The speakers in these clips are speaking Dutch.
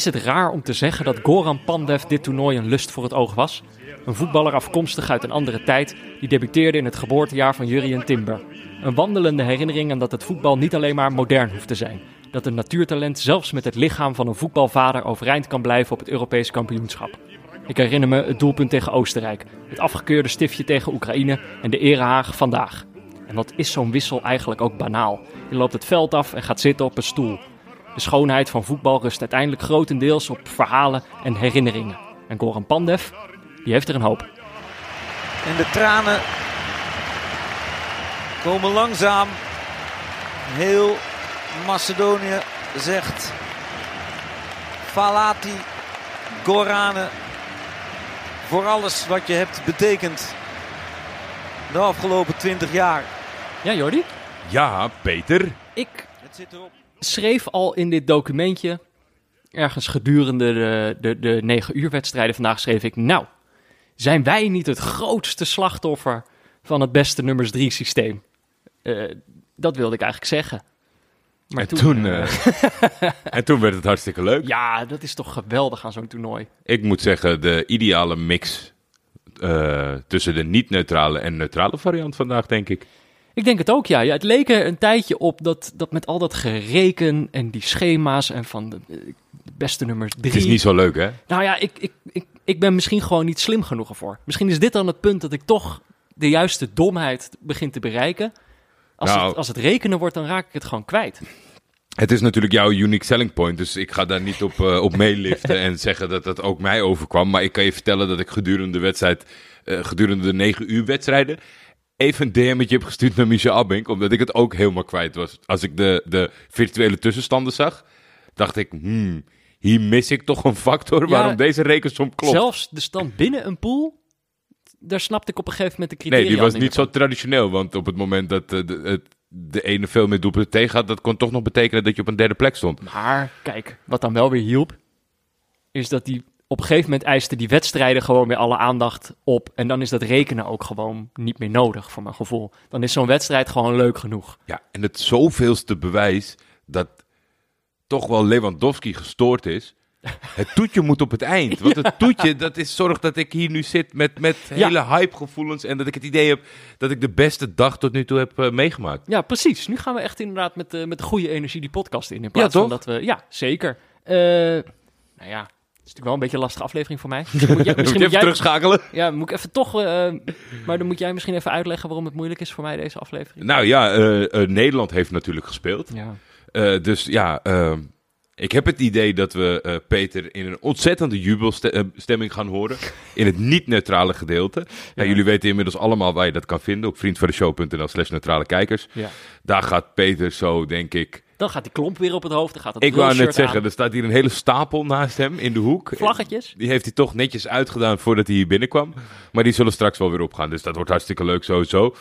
Is het raar om te zeggen dat Goran Pandev dit toernooi een lust voor het oog was? Een voetballer afkomstig uit een andere tijd, die debuteerde in het geboortejaar van Jurien Timber. Een wandelende herinnering aan dat het voetbal niet alleen maar modern hoeft te zijn. Dat een natuurtalent zelfs met het lichaam van een voetbalvader overeind kan blijven op het Europees kampioenschap. Ik herinner me het doelpunt tegen Oostenrijk, het afgekeurde stiftje tegen Oekraïne en de erehaag vandaag. En wat is zo'n wissel eigenlijk ook banaal? Je loopt het veld af en gaat zitten op een stoel. De schoonheid van voetbal rust uiteindelijk grotendeels op verhalen en herinneringen. En Goran Pandev, die heeft er een hoop. En de tranen komen langzaam. Heel Macedonië zegt Falati Gorane voor alles wat je hebt betekend de afgelopen 20 jaar. Ja, Jordi? Ja, Peter. Ik Het zit erop. Schreef al in dit documentje, ergens gedurende de, de, de 9 uur wedstrijden vandaag, schreef ik... Nou, zijn wij niet het grootste slachtoffer van het beste nummers 3 systeem? Eh, dat wilde ik eigenlijk zeggen. Maar En toen, eh, eh, en toen werd het hartstikke leuk. ja, dat is toch geweldig aan zo'n toernooi. Ik moet zeggen, de ideale mix tussen de niet-neutrale en neutrale variant vandaag, denk ik. Ik denk het ook, ja. ja het leek er een tijdje op dat, dat met al dat gereken en die schema's en van de, de beste nummers drie... Het is niet zo leuk, hè? Nou ja, ik, ik, ik, ik ben misschien gewoon niet slim genoeg ervoor. Misschien is dit dan het punt dat ik toch de juiste domheid begin te bereiken. Als, Nou. het, als het rekenen wordt, dan raak ik het gewoon kwijt. Het is natuurlijk jouw unique selling point, dus ik ga daar niet op, eh, op meeliften en zeggen dat dat ook mij overkwam. Maar ik kan je vertellen dat ik gedurende de wedstrijd, eh, gedurende de negen uur wedstrijden, even een DM'tje heb gestuurd naar Michel Abink, omdat ik het ook helemaal kwijt was. Als ik de, de virtuele tussenstanden zag, dacht ik, hmm, hier mis ik toch een factor Ja, waarom deze rekensom klopt. Zelfs de stand binnen een pool, daar snapte ik op een gegeven moment de criteria Nee, die was niet zo traditioneel. Want op het moment dat eh, de, het- de ene veel meer doelpunten tegen had, dat kon toch nog betekenen dat je op een derde plek stond. Maar kijk, wat dan wel weer hielp, is dat die op een gegeven moment eiste die wedstrijden gewoon weer alle aandacht op. En dan is dat rekenen ook gewoon niet meer nodig, voor mijn gevoel. Dan is zo'n wedstrijd gewoon leuk genoeg. Ja, en het zoveelste bewijs dat toch wel Lewandowski gestoord is. Het toetje moet op het eind. Want het toetje, dat is zorgt dat ik hier nu zit met, met Ja. hele hypegevoelens. En dat ik het idee heb dat ik de beste dag tot nu toe heb eh, meegemaakt. Ja, precies. Nu gaan we echt inderdaad met, de met de goede energie die podcast in. In plaats Ja, van dat we... Ja, zeker. Eh, nou ja, is natuurlijk wel een beetje een lastige aflevering voor mij. Misschien moet jij, misschien moet even jij, terugschakelen. ja, moet ik even toch... eh, maar dan moet jij misschien even uitleggen waarom het moeilijk is voor mij deze aflevering. Nou ja, eh, eh, Nederland heeft natuurlijk gespeeld. Ja. Dus ja, eh, ik heb het idee dat we Peter in een ontzettende jubelstemming gaan horen. In het niet-neutrale gedeelte. Nou, jullie weten inmiddels allemaal waar je dat kan vinden. Op vriendvandeshow.nl slash neutrale kijkers. ja. Daar gaat Peter zo, denk ik... Dan gaat die klomp weer op het hoofd. Dan gaat het Ik wou net zeggen, aan. er staat hier een hele stapel naast hem in de hoek. Vlaggetjes. Die heeft hij toch netjes uitgedaan voordat hij hier binnenkwam. Maar die zullen straks wel weer opgaan. Dus dat wordt hartstikke leuk sowieso.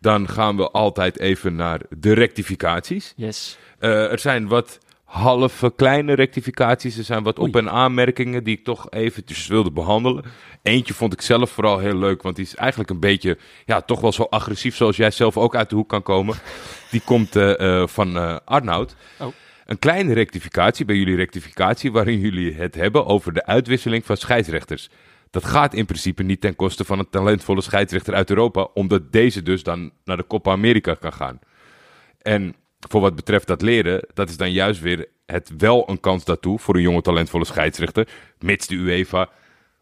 Dan gaan we altijd even naar de rectificaties. Yes. Eh, er zijn wat halve kleine rectificaties. Er zijn wat op- en aanmerkingen die ik toch eventjes wilde behandelen. Eentje vond ik zelf vooral heel leuk, want die is eigenlijk een beetje, ja, toch wel zo agressief zoals jij zelf ook uit de hoek kan komen. Die komt eh, eh, van eh Arnoud. Oh. Een kleine rectificatie bij jullie rectificatie, waarin jullie het hebben over de uitwisseling van scheidsrechters. Dat gaat in principe niet ten koste van een talentvolle scheidsrechter uit Europa, omdat deze dus dan naar de Copa America kan gaan. En voor wat betreft dat leren, dat is dan juist weer het wel een kans daartoe voor een jonge talentvolle scheidsrechter, mits de UEFA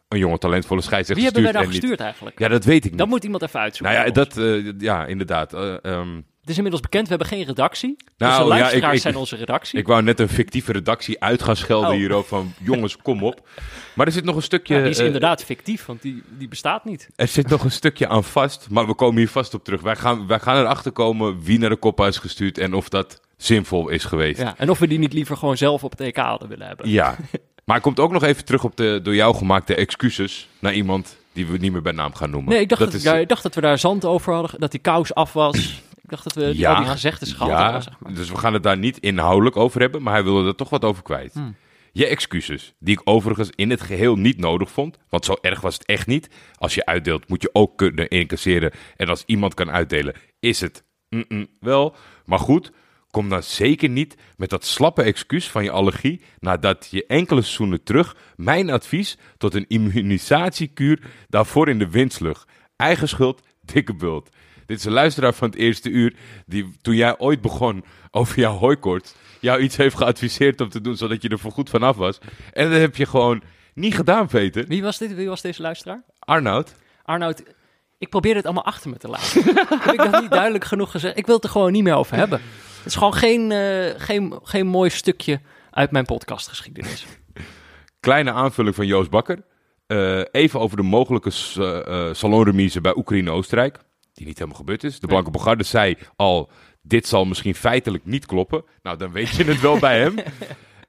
een jonge talentvolle scheidsrechter Wie hebben wij nou en niet- gestuurd eigenlijk? Ja, dat weet ik niet. Dat moet iemand even uitzoeken. nou ja, dat, eh, ja, inderdaad. Eh, ehm, Het is inmiddels bekend, we hebben geen redactie. Nou, dus de ja, luisteraars ik- zijn onze redactie. ik wou net een fictieve redactie uit gaan schelden Oh. hierover van jongens, kom op. Maar er zit nog een stukje. Ja, die is eh, inderdaad fictief, want die, die bestaat niet. Er zit nog een stukje aan vast, maar we komen hier vast op terug. Wij gaan, wij gaan erachter komen wie naar de kop is gestuurd en of dat zinvol is geweest. Ja, en of we die niet liever gewoon zelf op het EK hadden willen hebben. Ja. Maar komt ook nog even terug op de door jou gemaakte excuses naar iemand die we niet meer bij naam gaan noemen. Nee, ik dacht dat, is, ja, ik dacht dat we daar zand over hadden, dat die kous af was. Dacht dat we die, Ja, al die gezegdes gehad ja, zeg maar. dus we gaan het daar niet inhoudelijk over hebben, maar hij wilde er toch wat over kwijt. Hmm. Je excuses, die ik overigens in het geheel niet nodig vond, want zo erg was het echt niet. Als je uitdeelt, moet je ook kunnen incasseren. En als iemand kan uitdelen, is het mm-mm wel. Maar goed, Kom dan zeker niet met dat slappe excuus van je allergie nadat je enkele seizoenen terug mijn advies tot een immunisatiekuur daarvoor in de wind sloeg. Eigen schuld, dikke bult. Dit is een luisteraar van het eerste uur die toen jij ooit begon over jouw hooikoorts jou iets heeft geadviseerd om te doen zodat je er voorgoed vanaf was. En dat heb je gewoon niet gedaan, Peter. Wie was dit? Wie was deze luisteraar? Arnoud. Arnoud, ik probeer het allemaal achter me te laten. Heb ik dat niet duidelijk genoeg gezegd? Ik wil het er gewoon niet meer over hebben. Het is gewoon geen, eh, geen, geen mooi stukje uit mijn podcastgeschiedenis. Kleine aanvulling van Joost Bakker. Eh, even over de mogelijke eh, salonremise bij Oekraïne-Oostenrijk. Die niet helemaal gebeurd is. De Blanke Bogarde zei al, dit zal misschien feitelijk niet kloppen. Nou, dan weet je het wel bij hem.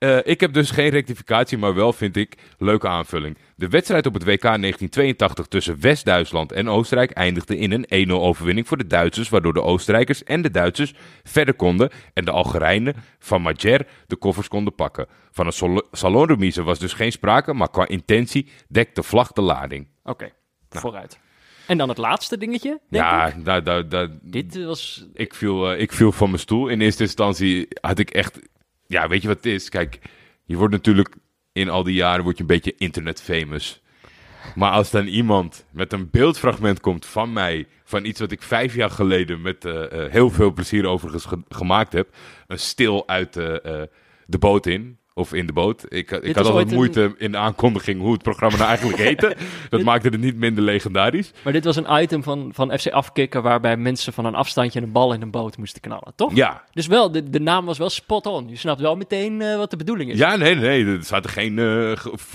Eh, ik heb dus geen rectificatie, maar wel vind ik leuke aanvulling. De wedstrijd op het WK 1982 tussen West-Duitsland en Oostenrijk eindigde in een 1-0 overwinning voor de Duitsers, waardoor de Oostenrijkers en de Duitsers verder konden en de Algerijnen van Majer de koffers konden pakken. Van een sal- salonremise was dus geen sprake, maar qua intentie dekt de vlag de lading. Oké, vooruit. En dan het laatste dingetje, denk ja, ik. daar, daar, Dit was... ik viel, eh, ik viel van mijn stoel. In eerste instantie had ik echt... Ja, weet je wat het is? Kijk, je wordt natuurlijk in al die jaren word je een beetje internet famous. Maar als dan iemand met een beeldfragment komt van mij... van iets wat ik vijf jaar geleden met eh, eh, heel veel plezier overigens ge- gemaakt heb... een stil uit de boot in... Of in de boot. Ik, ik had altijd een- moeite in de aankondiging hoe het programma nou eigenlijk heette. Dat Dit- maakte het niet minder legendarisch. Maar dit was een item van, van FC Afkikken... waarbij mensen van een afstandje een bal in een boot moesten knallen, toch? Ja, Dus wel, de, de naam was wel spot on. Je snapt wel meteen eh, wat de bedoeling is. Ja, nee, nee. Er zaten geen eh,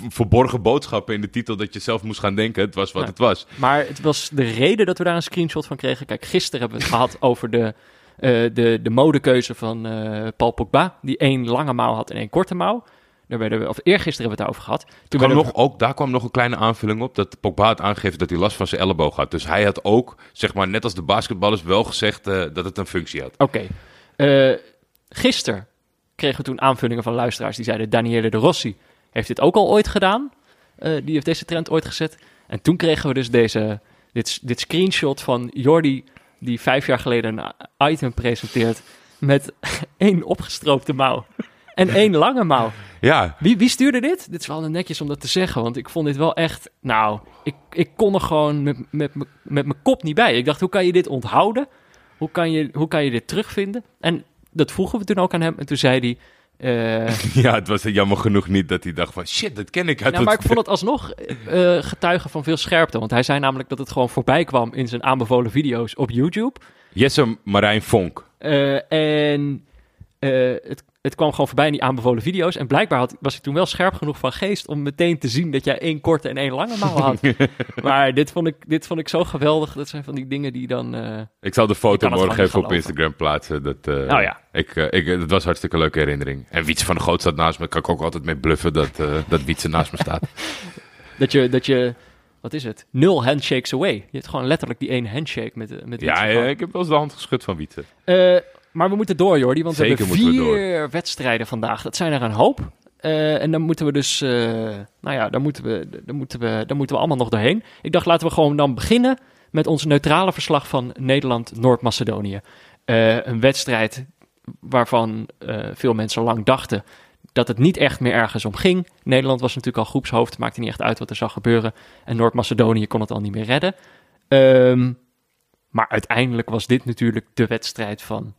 verborgen boodschappen in de titel dat je zelf moest gaan denken. Het was wat het was. Maar het was de reden dat we daar een screenshot van kregen. Kijk, gisteren hebben we het gehad over de, de, de modekeuze van eh, Paul Pogba. Die één lange mouw had en één korte mouw. Daar werden we, of eergisteren hebben we het over gehad. Toen Kwam nog, ook, daar kwam nog een kleine aanvulling op. Dat Pogba had aangegeven dat hij last van zijn elleboog had. Dus hij had ook, zeg maar, net als de basketballers, wel gezegd eh, dat het een functie had. Oké. Eh, gisteren kregen we toen aanvullingen van luisteraars die zeiden... Daniele de Rossi heeft dit ook al ooit gedaan. Eh, die heeft deze trend ooit gezet. En toen kregen we dus deze, dit, dit screenshot van Jordi... die vijf jaar geleden een item presenteert... met één opgestroopte mouw en één lange mouw. Ja, Wie, wie stuurde dit? Dit is wel netjes om dat te zeggen, want ik vond dit wel echt... Nou, ik, ik kon er gewoon met, met, met mijn kop niet bij. Ik dacht, hoe kan je dit onthouden? Hoe kan je, hoe kan je dit terugvinden? En dat vroegen we toen ook aan hem. En toen zei hij... eh, ja, het was jammer genoeg niet dat hij dacht van... Shit, dat ken ik uit nou, maar ik vond het alsnog eh getuigen van veel scherpte. Want hij zei namelijk dat het gewoon voorbij kwam in zijn aanbevolen video's op YouTube. Jesse Marijn Vonk. En het, het kwam gewoon voorbij in die aanbevolen video's. En blijkbaar had, was ik toen wel scherp genoeg van geest om meteen te zien dat jij één korte en één lange mouw had. maar dit vond, ik, dit vond ik zo geweldig. Dat zijn van die dingen die dan... eh, Ik zal de foto morgen even op Instagram plaatsen. Dat, Nou ja. Ik, eh, ik, het was een hartstikke leuke herinnering. En Wietse van de Goot staat naast me. Kan ik ook altijd mee bluffen dat, dat Wietse naast me staat. dat, je, dat je... Wat is het? Nul handshakes away. Je hebt gewoon letterlijk die ene handshake met, met ja, iets eh, ervan. ik heb wel eens de hand geschud van Wietse. Maar we moeten door, Jordi, want Zeker we hebben we vier wedstrijden vandaag. Dat zijn er een hoop. Eh, en dan moeten we dus, eh, nou ja, dan moeten we, dan, moeten we, dan moeten we allemaal nog doorheen. Ik dacht, laten we gewoon dan beginnen met ons neutrale verslag van Nederland-Noord-Macedonië. Eh, een wedstrijd waarvan veel mensen lang dachten dat het niet echt meer ergens om ging. Nederland was natuurlijk al groepshoofd, maakte niet echt uit wat er zou gebeuren. En Noord-Macedonië kon het al niet meer redden. Ehm, maar uiteindelijk was dit natuurlijk de wedstrijd van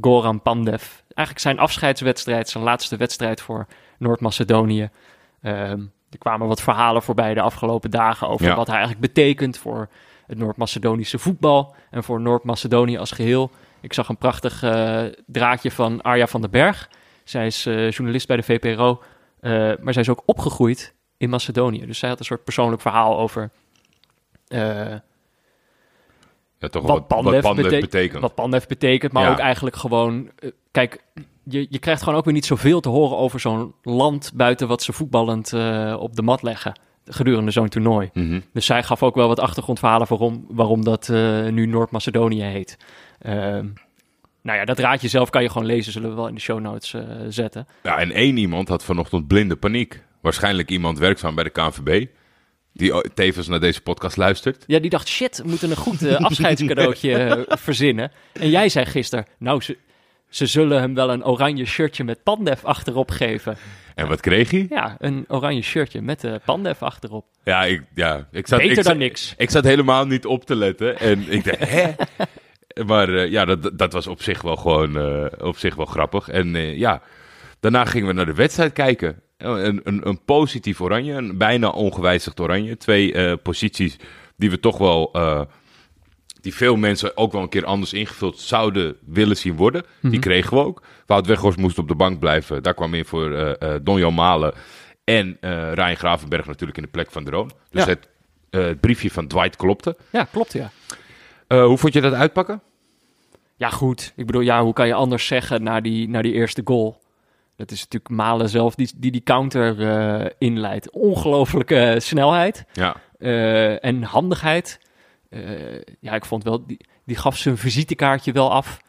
Goran Pandev. Eigenlijk zijn afscheidswedstrijd, zijn laatste wedstrijd voor Noord-Macedonië. Ehm, er kwamen wat verhalen voorbij de afgelopen dagen over Ja. wat hij eigenlijk betekent voor het Noord-Macedonische voetbal en voor Noord-Macedonië als geheel. Ik zag een prachtig eh, draadje van Arja van den Berg. Zij is eh, journalist bij de VPRO, eh, maar zij is ook opgegroeid in Macedonië. Dus zij had een soort persoonlijk verhaal over Ja, toch Wat wat, Pandev betekent- betekent. wat Pandev betekent, maar Ja. ook eigenlijk gewoon... eh, kijk, je, je krijgt gewoon ook weer niet zoveel te horen over zo'n land... buiten wat ze voetballend eh, op de mat leggen gedurende zo'n toernooi. Mhm. Dus zij gaf ook wel wat achtergrondverhalen waarom, waarom dat eh, nu Noord-Macedonië heet. Ehm, nou ja, dat raadje zelf kan je gewoon lezen, zullen we wel in de show notes zetten. Ja, en één iemand had vanochtend blinde paniek. Waarschijnlijk iemand werkzaam bij de KNVB. Die o- tevens naar deze podcast luistert. Ja, die dacht, shit, we moeten een goed eh, afscheidscadeautje eh, verzinnen. En jij zei gisteren, nou, ze, ze zullen hem wel een oranje shirtje met Pandev achterop geven. En wat kreeg hij? Ja, een oranje shirtje met de Pandev achterop. Ja, ik, ja, ik zat, Beter ik, dan zat- niks. Ik zat helemaal niet op te letten. En ik dacht, hè? Maar eh, ja, dat, dat was op zich wel gewoon eh, op zich wel grappig. En eh, ja, daarna gingen we naar de wedstrijd kijken. Een, een, een positief oranje, een bijna ongewijzigd oranje. Twee eh, posities die we toch wel, eh, die veel mensen ook wel een keer anders ingevuld zouden willen zien worden. Die kregen we ook. Wout Weghorst moest op de bank blijven. Daar kwam in voor eh eh Donjan Malen en Ryan Gravenberg natuurlijk in de plek van Droon. Dus Ja. het, het briefje van Dwight klopte. Ja, klopt ja. Hoe vond je dat uitpakken? Ja, goed. Ik bedoel, ja, hoe kan je anders zeggen na die, na die eerste goal? Dat is natuurlijk Malen zelf die die, die counter eh, inleidt. Ongelooflijke snelheid Ja. eh, en handigheid. Eh, ja, ik vond wel, die, die gaf zijn visitekaartje wel af.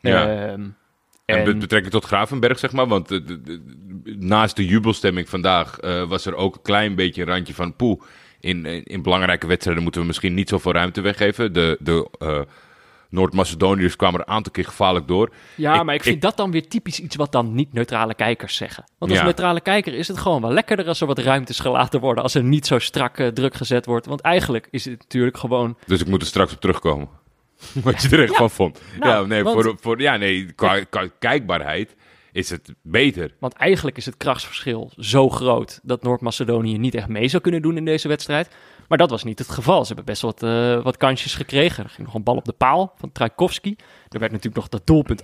Ja. Ehm, En en- betrekking tot Gravenberg, zeg maar. Want de- de- de- naast de jubelstemming vandaag was er ook een klein beetje een randje van poe. In, in, in belangrijke wedstrijden moeten we misschien niet zoveel ruimte weggeven. De, de Noord-Macedoniërs kwamen er een aantal keer gevaarlijk door. Ja, Ik- maar ik vind dat dan weer typisch iets wat dan niet-neutrale kijkers zeggen. Want als Ja. neutrale kijker is het gewoon wel lekkerder als er wat ruimtes gelaten worden. Als er niet zo strak eh, druk gezet wordt. Want eigenlijk is het natuurlijk gewoon... Dus ik moet er straks op terugkomen. Wat je er echt van vond. Nou, ja, nee, want- voor, voor, ja, nee qua, qua kijkbaarheid is het beter. Want eigenlijk is het krachtsverschil zo groot dat Noord-Macedonië niet echt mee zou kunnen doen in deze wedstrijd. Maar dat was niet het geval. Ze hebben best wat, eh, wat kansjes gekregen. Er ging nog een bal op de paal van Trajkovski. Er werd natuurlijk nog dat doelpunt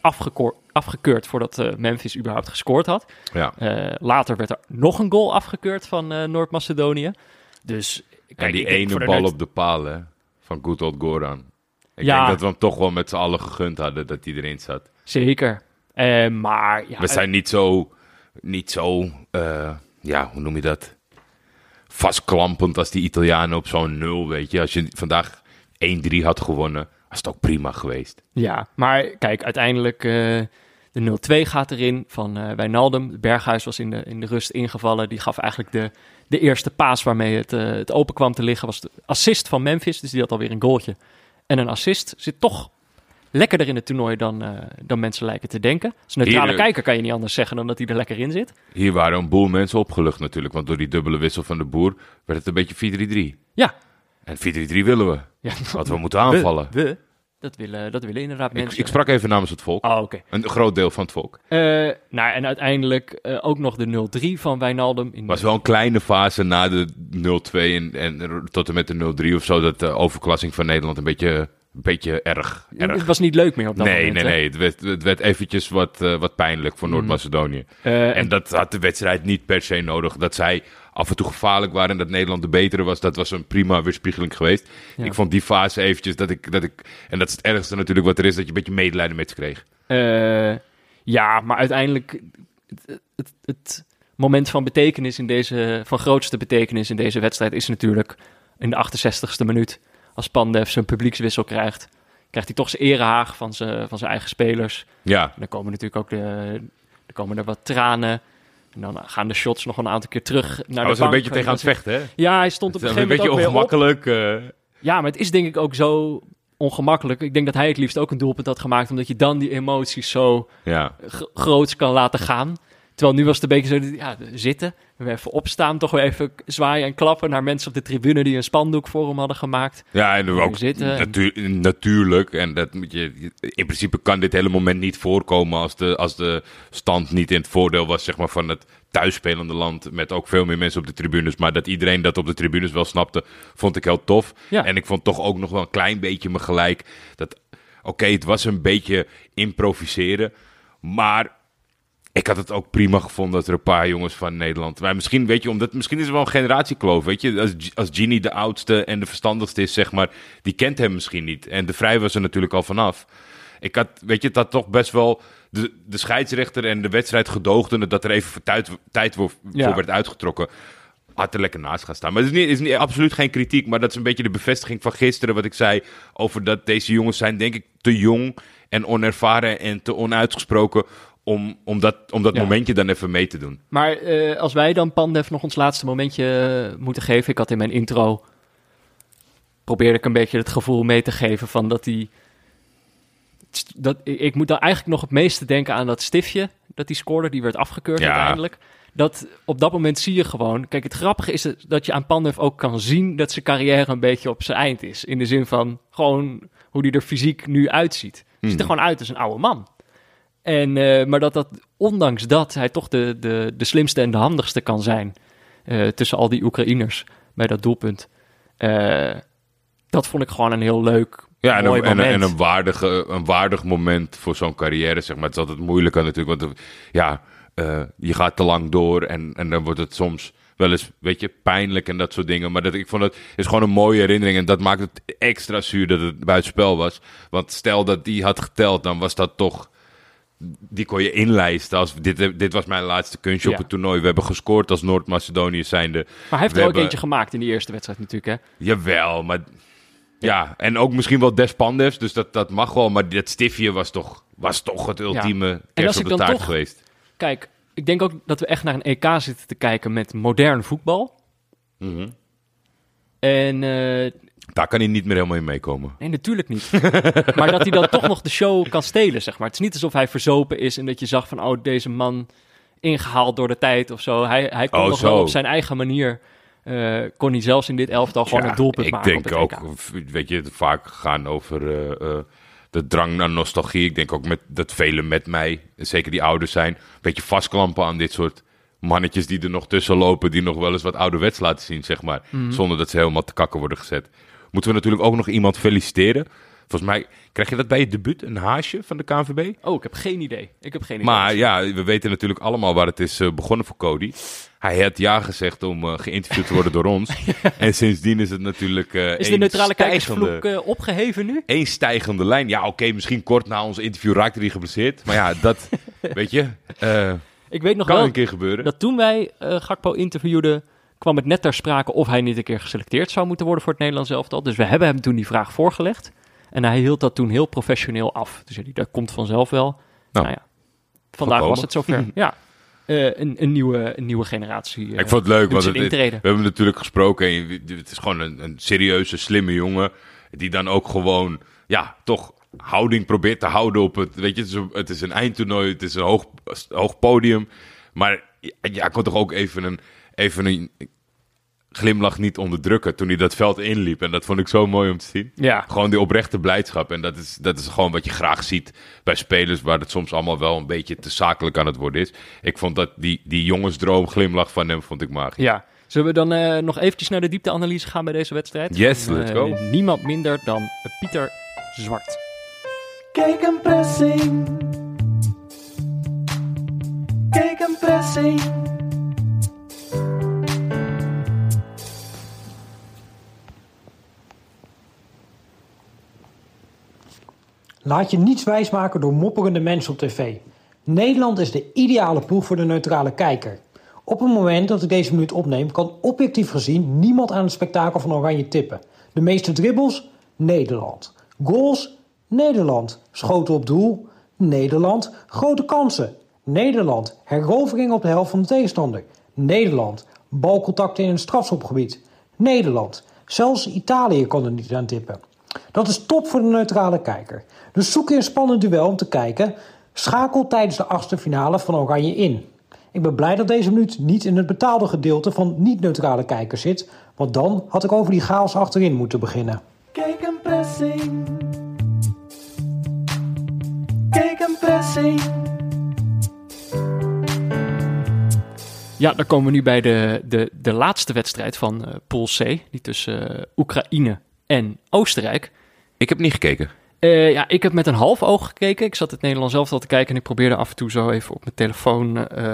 afgekeurd voordat eh, Memphis überhaupt gescoord had. Ja. Eh, later werd er nog een goal afgekeurd van Noord-Macedonië. Dus kijk, en die ene bal op de paal hè, van Good Old Goran. Ik Ja. denk dat we hem toch wel met z'n allen gegund hadden dat hij erin zat. Zeker. Maar ja, We zijn niet zo, niet zo ja, hoe noem je dat? Vastklampend als die Italianen op zo'n nul, weet je. Als je vandaag 1-3 had gewonnen, was het ook prima geweest. Ja, maar kijk, uiteindelijk eh, de 0-2 gaat erin van eh Wijnaldum. Berghuis was in de, in de rust ingevallen. Die gaf eigenlijk de, de eerste paas waarmee het, eh, het open kwam te liggen. Was de assist van Memphis, dus die had alweer een goaltje. En een assist zit toch lekkerder in het toernooi dan, eh, dan mensen lijken te denken. Als neutrale Hier, kijker kan je niet anders zeggen dan dat hij er lekker in zit. Hier waren een boel mensen opgelucht natuurlijk, want door die dubbele wissel van de boer werd het een beetje 4-3-3. Ja. En 4-3-3 willen we, ja want we moeten aanvallen. We, we. Dat, willen, dat willen inderdaad mensen. ik sprak even namens het volk, Oh, oké. een groot deel van het volk. Eh, nou, en uiteindelijk eh, ook nog de 0-3 van Wijnaldum. Het was wel een kleine fase na de 0-2 en, en tot en met de 0-3 of zo, dat de overklassing van Nederland een beetje, een beetje erg, erg Het was niet leuk meer op dat nee, moment. nee, hè? nee. Het werd, het werd eventjes wat, eh, wat pijnlijk voor Noord-Macedonië. Eh, En dat had de wedstrijd niet per se nodig. Dat zij af en toe gevaarlijk waren en dat Nederland de betere was, dat was een prima weerspiegeling geweest. Ja. Ik vond die fase eventjes dat ik, dat ik... En dat is het ergste natuurlijk wat er is, dat je een beetje medelijden met ze kreeg. Eh, ja, maar uiteindelijk het, het, het moment van betekenis in deze, van grootste betekenis in deze wedstrijd is natuurlijk in de 68ste minuut. Als Pandev zijn publiekswissel krijgt, krijgt hij toch zijn erehaag van zijn, van zijn eigen spelers. Ja, En dan komen natuurlijk ook de, er komen er wat tranen. En dan gaan de shots nog een aantal keer terug naar hij de was er een bank. beetje tegen aan het vechten, hè? Ja, hij stond op een gegeven een moment beetje ook weer op. ongemakkelijk. eh. Ja, maar het is denk ik ook zo ongemakkelijk. Ik denk dat hij het liefst ook een doelpunt had gemaakt, omdat je dan die emoties zo ja. gro- groots kan laten gaan. Terwijl nu was het een beetje zo, ja, zitten, weer even opstaan, toch weer even zwaaien en klappen naar mensen op de tribune die een spandoek voor hem hadden gemaakt. Ja, en Gewoon ook zitten en- natu- natuurlijk. En dat moet je, in principe kan dit hele moment niet voorkomen als de, als de stand niet in het voordeel was zeg maar, van het thuisspelende land. Met ook veel meer mensen op de tribunes. Maar dat iedereen dat op de tribunes wel snapte, vond ik heel tof. Ja. En ik vond toch ook nog wel een klein beetje me gelijk. Dat, oké, het was een beetje improviseren. Maar ik had het ook prima gevonden dat er een paar jongens van Nederland. Maar misschien, weet je, omdat misschien is er wel een generatiekloof. Weet je, als, als Genie de oudste en de verstandigste is, zeg maar, die kent hem misschien niet. En de Vrij was er natuurlijk al vanaf. Ik had, weet je, had toch best wel de, de scheidsrechter en de wedstrijd gedoogden dat er even voor tijd, tijd voor, Ja. voor werd uitgetrokken. Had er lekker naast gaan staan. Maar het is, niet, is niet, absoluut geen kritiek. Maar dat is een beetje de bevestiging van gisteren. Wat ik zei over dat deze jongens zijn, denk ik, te jong en onervaren en te onuitgesproken. Om, om dat, om dat Ja. momentje dan even mee te doen. Maar eh, als wij dan Pandev nog ons laatste momentje eh, moeten geven. Ik had in mijn intro, probeerde ik een beetje het gevoel mee te geven van dat hij dat, ik moet dan eigenlijk nog het meeste denken aan dat stiftje dat hij scoorde. Die werd afgekeurd Ja. uiteindelijk. Dat op dat moment zie je gewoon. Kijk, het grappige is dat je aan Pandev ook kan zien dat zijn carrière een beetje op zijn eind is. In de zin van gewoon hoe hij er fysiek nu uitziet. Hij ziet er Hmm. gewoon uit als een oude man. En, eh, maar dat, dat ondanks dat hij toch de, de, de slimste en de handigste kan zijn. eh, tussen al die Oekraïners bij dat doelpunt. Eh, dat vond ik gewoon een heel leuk. Ja, en mooi een, en, een- moment. en een, waardige, een waardig moment voor zo'n carrière, zeg maar. Het is altijd moeilijker natuurlijk, want ja, je gaat te lang door en, en dan wordt het soms wel eens, weet je, pijnlijk en dat soort dingen. Maar dat, ik vond het is gewoon een mooie herinnering en dat maakt het extra zuur dat het buitenspel was. Want stel dat die had geteld, dan was dat toch... Die kon je inlijsten als dit, dit was mijn laatste kunstje Ja. op het toernooi. We hebben gescoord als Noord-Macedonië zijnde. Maar hij heeft er ook hebben- eentje gemaakt in die eerste wedstrijd natuurlijk. Hè? Jawel, maar... Ja, en ook misschien wel Des Pandefs, dus dat, dat mag wel. Maar dat stiftje was toch, was toch het ultieme kerst ik op de dan taart toch- geweest. Kijk, ik denk ook dat we echt naar een EK zitten te kijken met modern voetbal. Mhm. En eh, Daar kan hij niet meer helemaal in meekomen. nee, natuurlijk niet. maar dat hij dan toch nog de show kan stelen, zeg maar. Het is niet alsof hij verzopen is en dat je zag van, oh, deze man ingehaald door de tijd of zo. Hij, hij kon Oh, nog wel op zijn eigen manier, eh, kon hij zelfs in dit elftal gewoon Ja, een doelpunt ik maken denk op ook, het weet je, het vaak gaan over eh, eh, de drang naar nostalgie. Ik denk ook met, dat velen met mij, zeker die ouders zijn, een beetje vastklampen aan dit soort mannetjes die er nog tussen lopen, die nog wel eens wat ouderwets laten zien, zeg maar. Mhm. Zonder dat ze helemaal te kakken worden gezet. Moeten we natuurlijk ook nog iemand feliciteren. Volgens mij krijg je dat bij je debuut, een haasje van de KNVB? Oh, ik heb geen idee. Ik heb geen Maar idee. ja, we weten natuurlijk allemaal waar het is eh, begonnen voor Cody. Hij had ja gezegd om eh, geïnterviewd te worden door ons. En sindsdien is het natuurlijk eh is de neutrale kijkersvloek eh, opgeheven nu? één stijgende lijn. Ja, oké, misschien kort na ons interview raakte hij geblesseerd. Maar ja, dat, weet je, Ik weet nog kan wel een keer gebeuren. dat toen wij Gakpo interviewden, kwam het net ter sprake of hij niet een keer geselecteerd zou moeten worden voor het Nederlands elftal. Dus we hebben hem toen die vraag voorgelegd. En hij hield dat toen heel professioneel af. Dus die, dat komt vanzelf wel. Nou, ja, vandaag was het zover. ja, Eh, een, een, nieuwe, een nieuwe generatie. eh, ik vond het leuk, want zijn het, het- we hebben natuurlijk gesproken. En je- het is gewoon een, een serieuze, slimme jongen. Die dan ook gewoon, ja, toch houding probeert te houden op het. Weet je, het is een, eindtoernooi, het is een hoog, hoog podium. Maar ja, kon toch ook even een, even een glimlach niet onderdrukken toen hij dat veld inliep. En dat vond ik zo mooi om te zien. Ja, Gewoon die oprechte blijdschap. En dat is, dat is gewoon wat je graag ziet bij spelers waar het soms allemaal wel een beetje te zakelijk aan het worden is. Ik vond dat die, die jongensdroom glimlach van hem vond ik magisch. ja. Zullen we dan eh, nog eventjes naar de diepteanalyse gaan bij deze wedstrijd? Yes, Van, let's eh, go. niemand minder dan Pieter Zwart. Kijk een pressing. Kijk een pressing. Laat je niets wijsmaken door mopperende mensen op tv. Nederland is de ideale ploeg voor de neutrale kijker. Op het moment dat ik deze minuut opneem, kan objectief gezien niemand aan het spektakel van Oranje tippen. De meeste dribbles? Nederland. Goals? Nederland. Schoten op doel? Nederland. Grote kansen? Nederland. Herovering op de helft van de tegenstander? Nederland. Balcontacten in het strafschopgebied? Nederland. Zelfs Italië kon er niet aan tippen. Dat is top voor de neutrale kijker. Dus zoek je een spannend duel om te kijken. Schakel tijdens de achtste finale van Oranje in. Ik ben blij dat deze minuut niet in het betaalde gedeelte van niet-neutrale kijkers zit, want dan had ik over die chaos achterin moeten beginnen. Kijk een pressing. Kijk een pressing. Ja, dan komen we nu bij de, de, de laatste wedstrijd van eh Pool C. Die tussen eh, Oekraïne en Oostenrijk. Ik heb niet gekeken. Eh, ja, ik heb met een half oog gekeken. Ik zat het Nederlands zelf al te kijken en ik probeerde af en toe zo even op mijn telefoon. eh,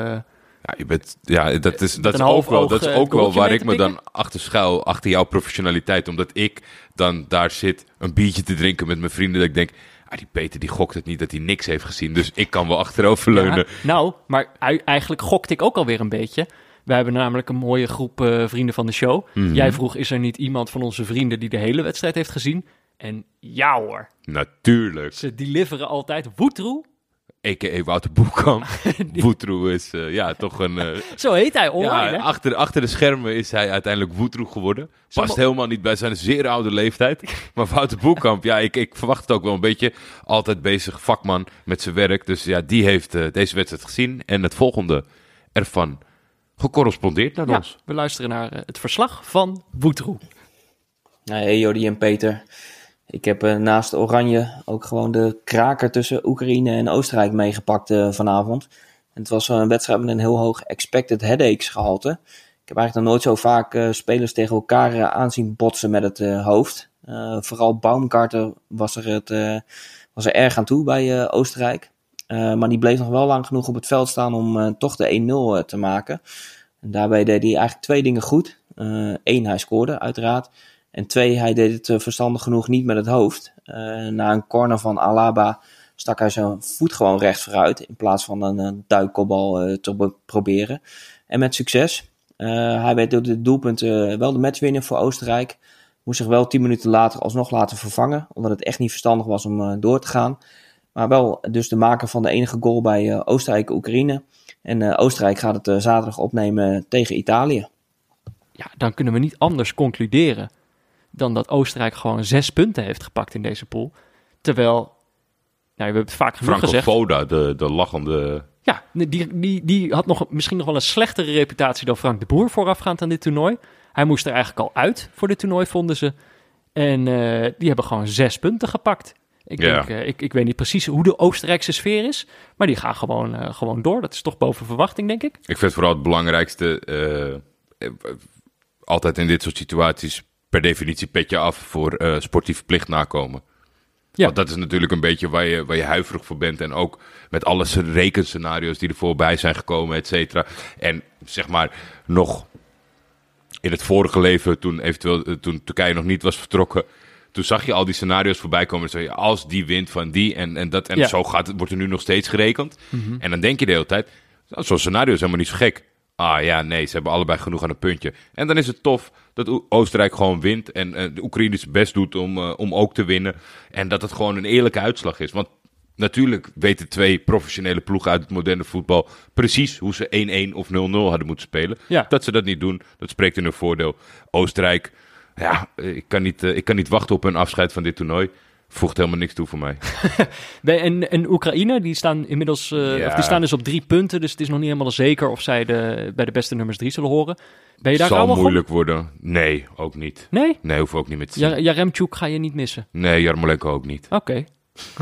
Ja, je bent, ja dat is, dat is een ook wel, dat is eh, ook wel waar ik me dan achter schuil, achter jouw professionaliteit. Omdat ik dan daar zit een biertje te drinken met mijn vrienden. Dat ik denk, ah, die Peter die gokt het niet dat hij niks heeft gezien. Dus ik kan wel achteroverleunen. ja, nou, maar eigenlijk gokte ik ook alweer een beetje. Wij hebben namelijk een mooie groep eh, vrienden van de show. Mhm. Jij vroeg, is er niet iemand van onze vrienden die de hele wedstrijd heeft gezien? En ja hoor, Natuurlijk. ze deliveren altijd. Woetroe, a.k.a. Wouter Boekamp. Woetroe is eh, ja, toch een... eh, Zo heet hij online, ja, achter, achter de schermen is hij uiteindelijk Woetroe geworden. Past helemaal niet bij zijn zeer oude leeftijd. Maar Wouter Boekamp, ja, ik, ik verwacht het ook wel een beetje. Altijd bezig vakman met zijn werk. Dus ja, die heeft deze wedstrijd gezien. En het volgende ervan gecorrespondeerd naar Ja, ons. we luisteren naar eh, het verslag van Woetroe. Hey Jody en Peter. Ik heb eh, naast Oranje ook gewoon de kraker tussen Oekraïne en Oostenrijk meegepakt eh, vanavond. En het was een wedstrijd met een heel hoog expected headaches gehalte. Ik heb eigenlijk nog nooit zo vaak eh, spelers tegen elkaar aanzien botsen met het eh, hoofd. Eh, vooral Baumgarten was er, het, eh, was er erg aan toe bij eh, Oostenrijk. Eh, maar die bleef nog wel lang genoeg op het veld staan om eh, toch de 1-0 te maken. En daarbij deed hij eigenlijk twee dingen goed. Eén, hij scoorde uiteraard. En twee, hij deed het eh, verstandig genoeg niet met het hoofd. Eh, na een corner van Alaba stak hij zijn voet gewoon recht vooruit. In plaats van een, duikkobbal eh, te be- proberen. En met succes. Eh, hij werd door dit doelpunt eh, wel de matchwinner voor Oostenrijk. Moest zich wel tien minuten later alsnog laten vervangen. Omdat het echt niet verstandig was om eh, door te gaan. Maar wel dus de maker van de enige goal bij eh, Oostenrijk-Oekraïne. En eh, Oostenrijk gaat het eh, zaterdag opnemen tegen Italië. Ja, dan kunnen we niet anders concluderen dan dat Oostenrijk gewoon zes punten heeft gepakt in deze pool. Terwijl, nou, we hebben het vaak genoeg Franco gezegd. Foda, de, de lachende... Ja, die, die, die had nog, misschien nog wel een slechtere reputatie dan Frank de Boer voorafgaand aan dit toernooi. Hij moest er eigenlijk al uit voor dit toernooi, vonden ze. En eh, die hebben gewoon zes punten gepakt. Ik, denk, eh, ik, ik weet niet precies hoe de Oostenrijkse sfeer is, maar die gaan gewoon, eh, gewoon door. Dat is toch boven verwachting, denk ik. Ik vind vooral het belangrijkste... eh, altijd in dit soort situaties per definitie petje af voor eh sportief plicht nakomen. Ja. Want dat is natuurlijk een beetje waar je, waar je huiverig voor bent. En ook met alle rekenscenario's die er voorbij zijn gekomen, et cetera. En zeg maar nog in het vorige leven, toen, eventueel, toen Turkije nog niet was vertrokken. Toen zag je al die scenario's voorbij komen. En zei je, als die wint van die en, en dat. En Ja. zo gaat, het- wordt er nu nog steeds gerekend. En dan denk je de hele tijd, zo'n scenario is helemaal niet zo gek. Ah ja, nee, ze hebben allebei genoeg aan een puntje. En dan is het tof dat O- Oostenrijk gewoon wint. En eh, de Oekraïne zijn best doet om, eh, om ook te winnen. En dat het gewoon een eerlijke uitslag is. Want natuurlijk weten twee professionele ploegen uit het moderne voetbal... precies hoe ze 1-1 of 0-0 hadden moeten spelen. Ja. Dat ze dat niet doen, dat spreekt in hun voordeel. Oostenrijk, ja, ik kan niet, eh, ik kan niet wachten op een afscheid van dit toernooi. Voegt helemaal niks toe voor mij. En, en Oekraïne, die staan inmiddels eh, Ja. of die staan dus op drie punten. Dus het is nog niet helemaal zeker of zij de, bij de beste nummers drie zullen horen. Ben je daar Zal moeilijk worden. Nee, ook niet. Nee? Nee, hoef ook niet meer te zien. Ja, Jaremchuk ga je niet missen. Nee, Jarmolenko ook niet. Oké.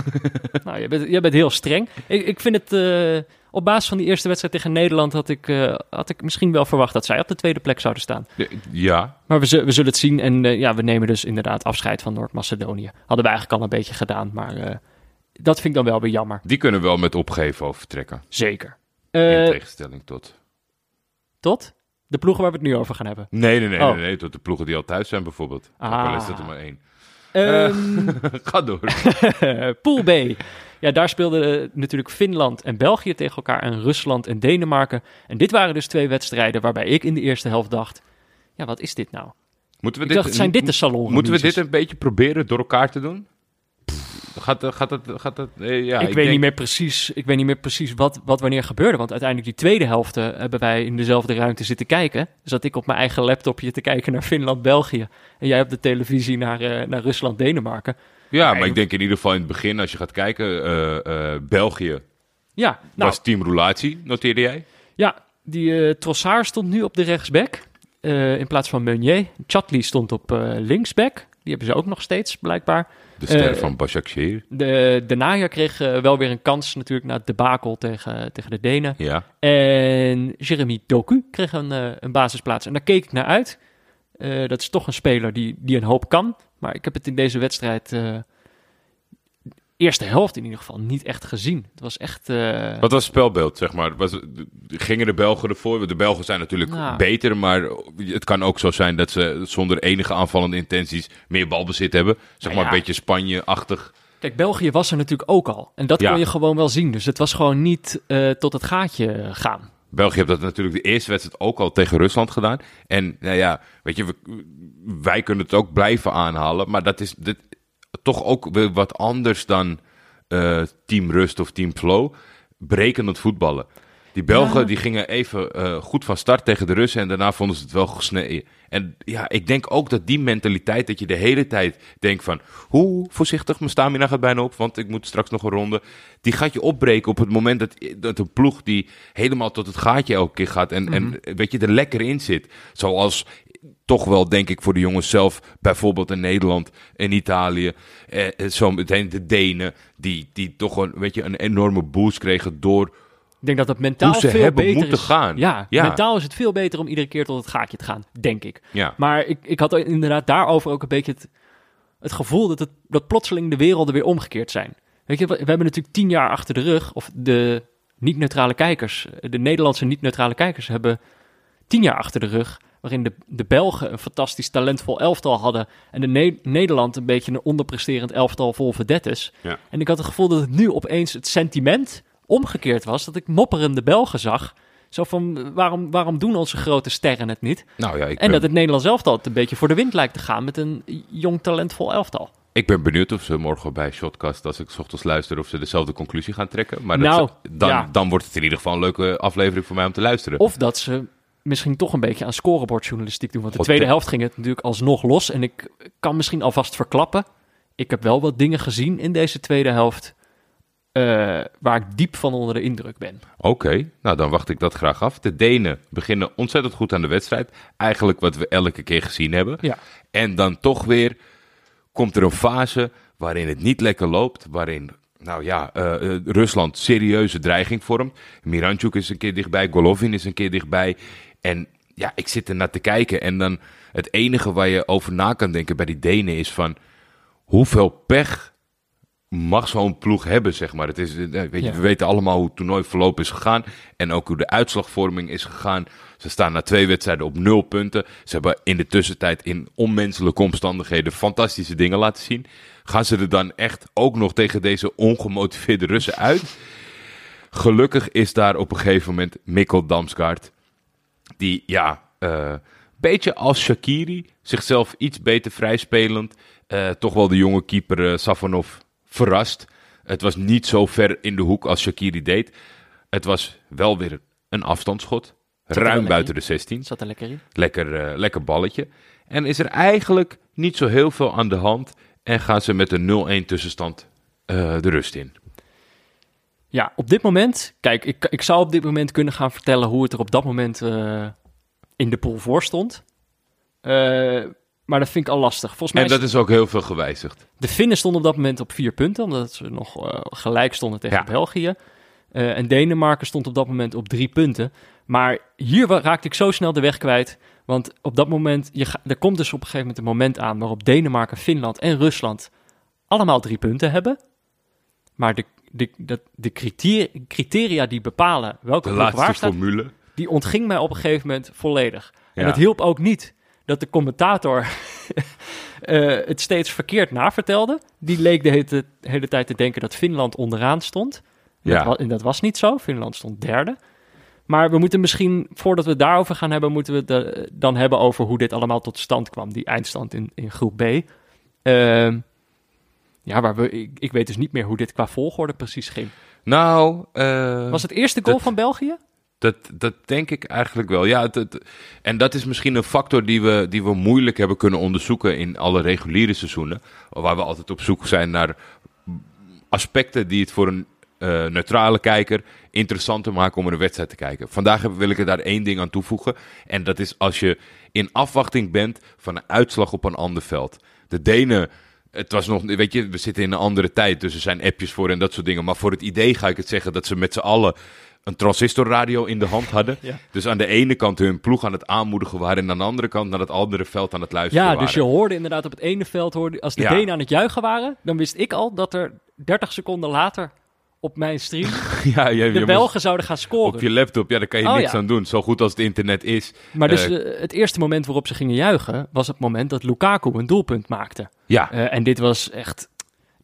nou, jij bent, jij bent heel streng. Ik, ik vind het... eh, op basis van die eerste wedstrijd tegen Nederland... Had ik, eh, had ik misschien wel verwacht dat zij op de tweede plek zouden staan. Ja, Maar we, we zullen het zien. En eh, ja, we nemen dus inderdaad afscheid van Noord-Macedonië. Hadden we eigenlijk al een beetje gedaan. Maar eh, dat vind ik dan wel weer jammer. die kunnen wel met opgeven over vertrekken. Zeker. In tegenstelling tot... tot de ploegen waar we het nu over gaan hebben. Nee, nee, nee, Oh. nee, nee, tot de ploegen die al thuis zijn bijvoorbeeld. Ah. Ook al is dat er maar één. Ehm, Ga door. Pool B. Ja, daar speelden eh, natuurlijk Finland en België tegen elkaar en Rusland en Denemarken. En dit waren dus twee wedstrijden waarbij ik in de eerste helft dacht... Ja, wat is dit nou? Moeten we Ik dacht, zijn dit de salon? Moeten we dit een beetje proberen door elkaar te doen? Gaat, eh, gaat dat... Gaat dat eh, ja, ik, weet denk- niet meer precies, ik weet niet meer precies wat, wat wanneer gebeurde. Want uiteindelijk die tweede helft eh, hebben wij in dezelfde ruimte zitten kijken. Zat ik op mijn eigen laptopje te kijken naar Finland-België. En jij op de televisie naar, eh, naar Rusland-Denemarken. Ja, maar ik denk in ieder geval in het begin, als je gaat kijken, eh, eh, België Ja, nou, was team roulatie, noteerde jij? ja die eh Trossard stond nu op de rechtsback. in plaats van Meunier. Chatli stond op linksback. Die hebben ze ook nog steeds, blijkbaar. De ster van Başakşehir. De, de Naja kreeg wel weer een kans natuurlijk na het debakel tegen, tegen de Denen. Ja. En Jeremy Doku kreeg een, een basisplaats. En daar keek ik naar uit. Dat is toch een speler die, die een hoop kan. Maar ik heb het in deze wedstrijd, eh, eerste helft in ieder geval, niet echt gezien. Het was echt... eh, Wat was het spelbeeld, zeg maar? Was, gingen de Belgen ervoor? De Belgen zijn natuurlijk Nou. beter, maar het kan ook zo zijn dat ze zonder enige aanvallende intenties meer balbezit hebben. Zeg Nou maar een beetje Spanje-achtig. Kijk, België was er natuurlijk ook al. En dat Ja. kon je gewoon wel zien. Dus het was gewoon niet eh, tot het gaatje gaan. België heeft dat natuurlijk de eerste wedstrijd ook al tegen Rusland gedaan. En nou ja, weet je, wij kunnen het ook blijven aanhalen. Maar dat is dit, toch ook weer wat anders dan eh, Team Rust of Team Flow. berekenend voetballen. Die Belgen Ja. die gingen even eh, goed van start tegen de Russen en daarna vonden ze het wel gesneden. En ja, ik denk ook dat die mentaliteit, dat je de hele tijd denkt van... hoe voorzichtig, mijn stamina gaat bijna op, want ik moet straks nog een ronde. Die gaat je opbreken op het moment dat, dat een ploeg die helemaal tot het gaatje elke keer gaat... en, en weet je, er lekker in zit. Zoals toch wel, denk ik, voor de jongens zelf, bijvoorbeeld in Nederland en Italië, eh, eh, zo meteen de Denen, die, die toch een, weet je, een enorme boost kregen door Ik denk dat het mentaal veel beter is. gaan. Ja, Ja. mentaal is het veel beter om iedere keer tot het gaatje te gaan, denk ik. Ja. Maar ik, ik had inderdaad daarover ook een beetje het, het gevoel dat, het, dat plotseling de werelden weer omgekeerd zijn. Weet je, we hebben natuurlijk tien jaar achter de rug, of de niet-neutrale kijkers, de Nederlandse niet-neutrale kijkers hebben tien jaar achter de rug, waarin de, de Belgen een fantastisch talentvol elftal hadden en de Ne- Nederland een beetje een onderpresterend elftal vol vedettes. Ja. En ik had het gevoel dat het nu opeens het sentiment omgekeerd was, dat ik mopperende Belgen zag. Zo van, waarom, waarom doen onze grote sterren het niet? Nou ja, ik En ben, dat het Nederlands elftal het een beetje voor de wind lijkt te gaan met een jong talentvol elftal. ik ben benieuwd of ze morgen bij Shotcast, als ik 's ochtends luister, of ze dezelfde conclusie gaan trekken. Maar dat Nou, ze- dan, ja. dan wordt het in ieder geval een leuke aflevering voor mij om te luisteren. Of dat ze misschien toch een beetje aan scorebordjournalistiek doen. Want de God, tweede helft ging het natuurlijk alsnog los. En ik kan misschien alvast verklappen. Ik heb wel wat dingen gezien in deze tweede helft. Eh, waar ik diep van onder de indruk ben. Oké, nou dan wacht ik dat graag af. De Denen beginnen ontzettend goed aan de wedstrijd. Eigenlijk wat we elke keer gezien hebben. Ja. En dan toch weer komt er een fase waarin het niet lekker loopt. Waarin, nou ja, eh, eh, Rusland serieuze dreiging vormt. Miranchuk is een keer dichtbij, Golovin is een keer dichtbij. En ja, ik zit er naar te kijken. En dan het enige waar je over na kan denken bij die Denen is van... Hoeveel pech mag zo'n ploeg hebben, zeg maar. Het is, eh, weet je, Ja. We weten allemaal hoe het toernooi verloop is gegaan. En ook hoe de uitslagvorming is gegaan. Ze staan na twee wedstrijden op nul punten. Ze hebben in de tussentijd in onmenselijke omstandigheden fantastische dingen laten zien. Gaan ze er dan echt ook nog tegen deze ongemotiveerde Russen uit? Gelukkig is daar op een gegeven moment Mikkel Damsgaard. Die, ja, eh beetje als Shakiri, zichzelf iets beter vrijspelend. eh, toch wel de jonge keeper eh, Safonov verrast. Het was niet zo ver in de hoek als Shakiri deed. Het was wel weer een afstandsschot. Ruim buiten de 16. Zat er lekker in. Lekker, eh, lekker balletje. En is er eigenlijk niet zo heel veel aan de hand. En gaan ze met een 0-1 tussenstand eh, de rust in. Ja, op dit moment... Kijk, ik, ik zou op dit moment kunnen gaan vertellen hoe het er op dat moment eh, in de pool voor stond. Maar dat vind ik al lastig. Volgens mij En dat is ook heel veel gewijzigd. De Finnen stonden op dat moment op vier punten, omdat ze nog eh, gelijk stonden tegen Ja. België. Eh, en Denemarken stond op dat moment op drie punten. Maar hier raakte ik zo snel de weg kwijt. Want op dat moment, je ga- er komt dus op een gegeven moment een moment aan waarop Denemarken, Finland en Rusland allemaal drie punten hebben. Maar de, de, dat, de criteria, criteria die bepalen welke De waar staat, formule. die ontging mij op een gegeven moment volledig. En het hielp ook niet dat de commentator eh, het steeds verkeerd navertelde. Die leek de hele, de hele tijd te denken dat Finland onderaan stond. Ja. Dat, wa- en dat was niet zo. Finland stond derde. Maar we moeten misschien, voordat we het daarover gaan hebben, moeten we het eh, dan hebben over hoe dit allemaal tot stand kwam. Die eindstand in, in groep B. Ehm, ja, waar we, ik, ik weet dus niet meer hoe dit qua volgorde precies ging. Nou, eh, Was het eerste goal dat- van België? Dat, dat denk ik eigenlijk wel. Ja, het, en dat is misschien een factor die we, die we moeilijk hebben kunnen onderzoeken in alle reguliere seizoenen. Waar we altijd op zoek zijn naar aspecten die het voor een eh, neutrale kijker interessanter maken om een wedstrijd te kijken. Vandaag wil ik er daar één ding aan toevoegen. En dat is als je in afwachting bent van een uitslag op een ander veld. De Denen. Het was nog, weet je, we zitten in een andere tijd, dus er zijn appjes voor en dat soort dingen. Maar voor het idee ga ik het zeggen dat ze met z'n allen een transistorradio in de hand hadden. Ja. Dus aan de ene kant hun ploeg aan het aanmoedigen waren en aan de andere kant naar het andere veld aan het luisteren Ja, waren. dus je hoorde inderdaad op het ene veld, hoorde, als de Ja. Denen aan het juichen waren, dan wist ik al dat er 30 seconden later op mijn stream ja, je, de Belgen zouden gaan scoren. op je laptop, ja, daar kan je Oh, niks ja. aan doen. Zo goed als het internet is. maar dus eh, eh, het eerste moment waarop ze gingen juichen, was het moment dat Lukaku een doelpunt maakte. Ja, Eh, en dit was echt,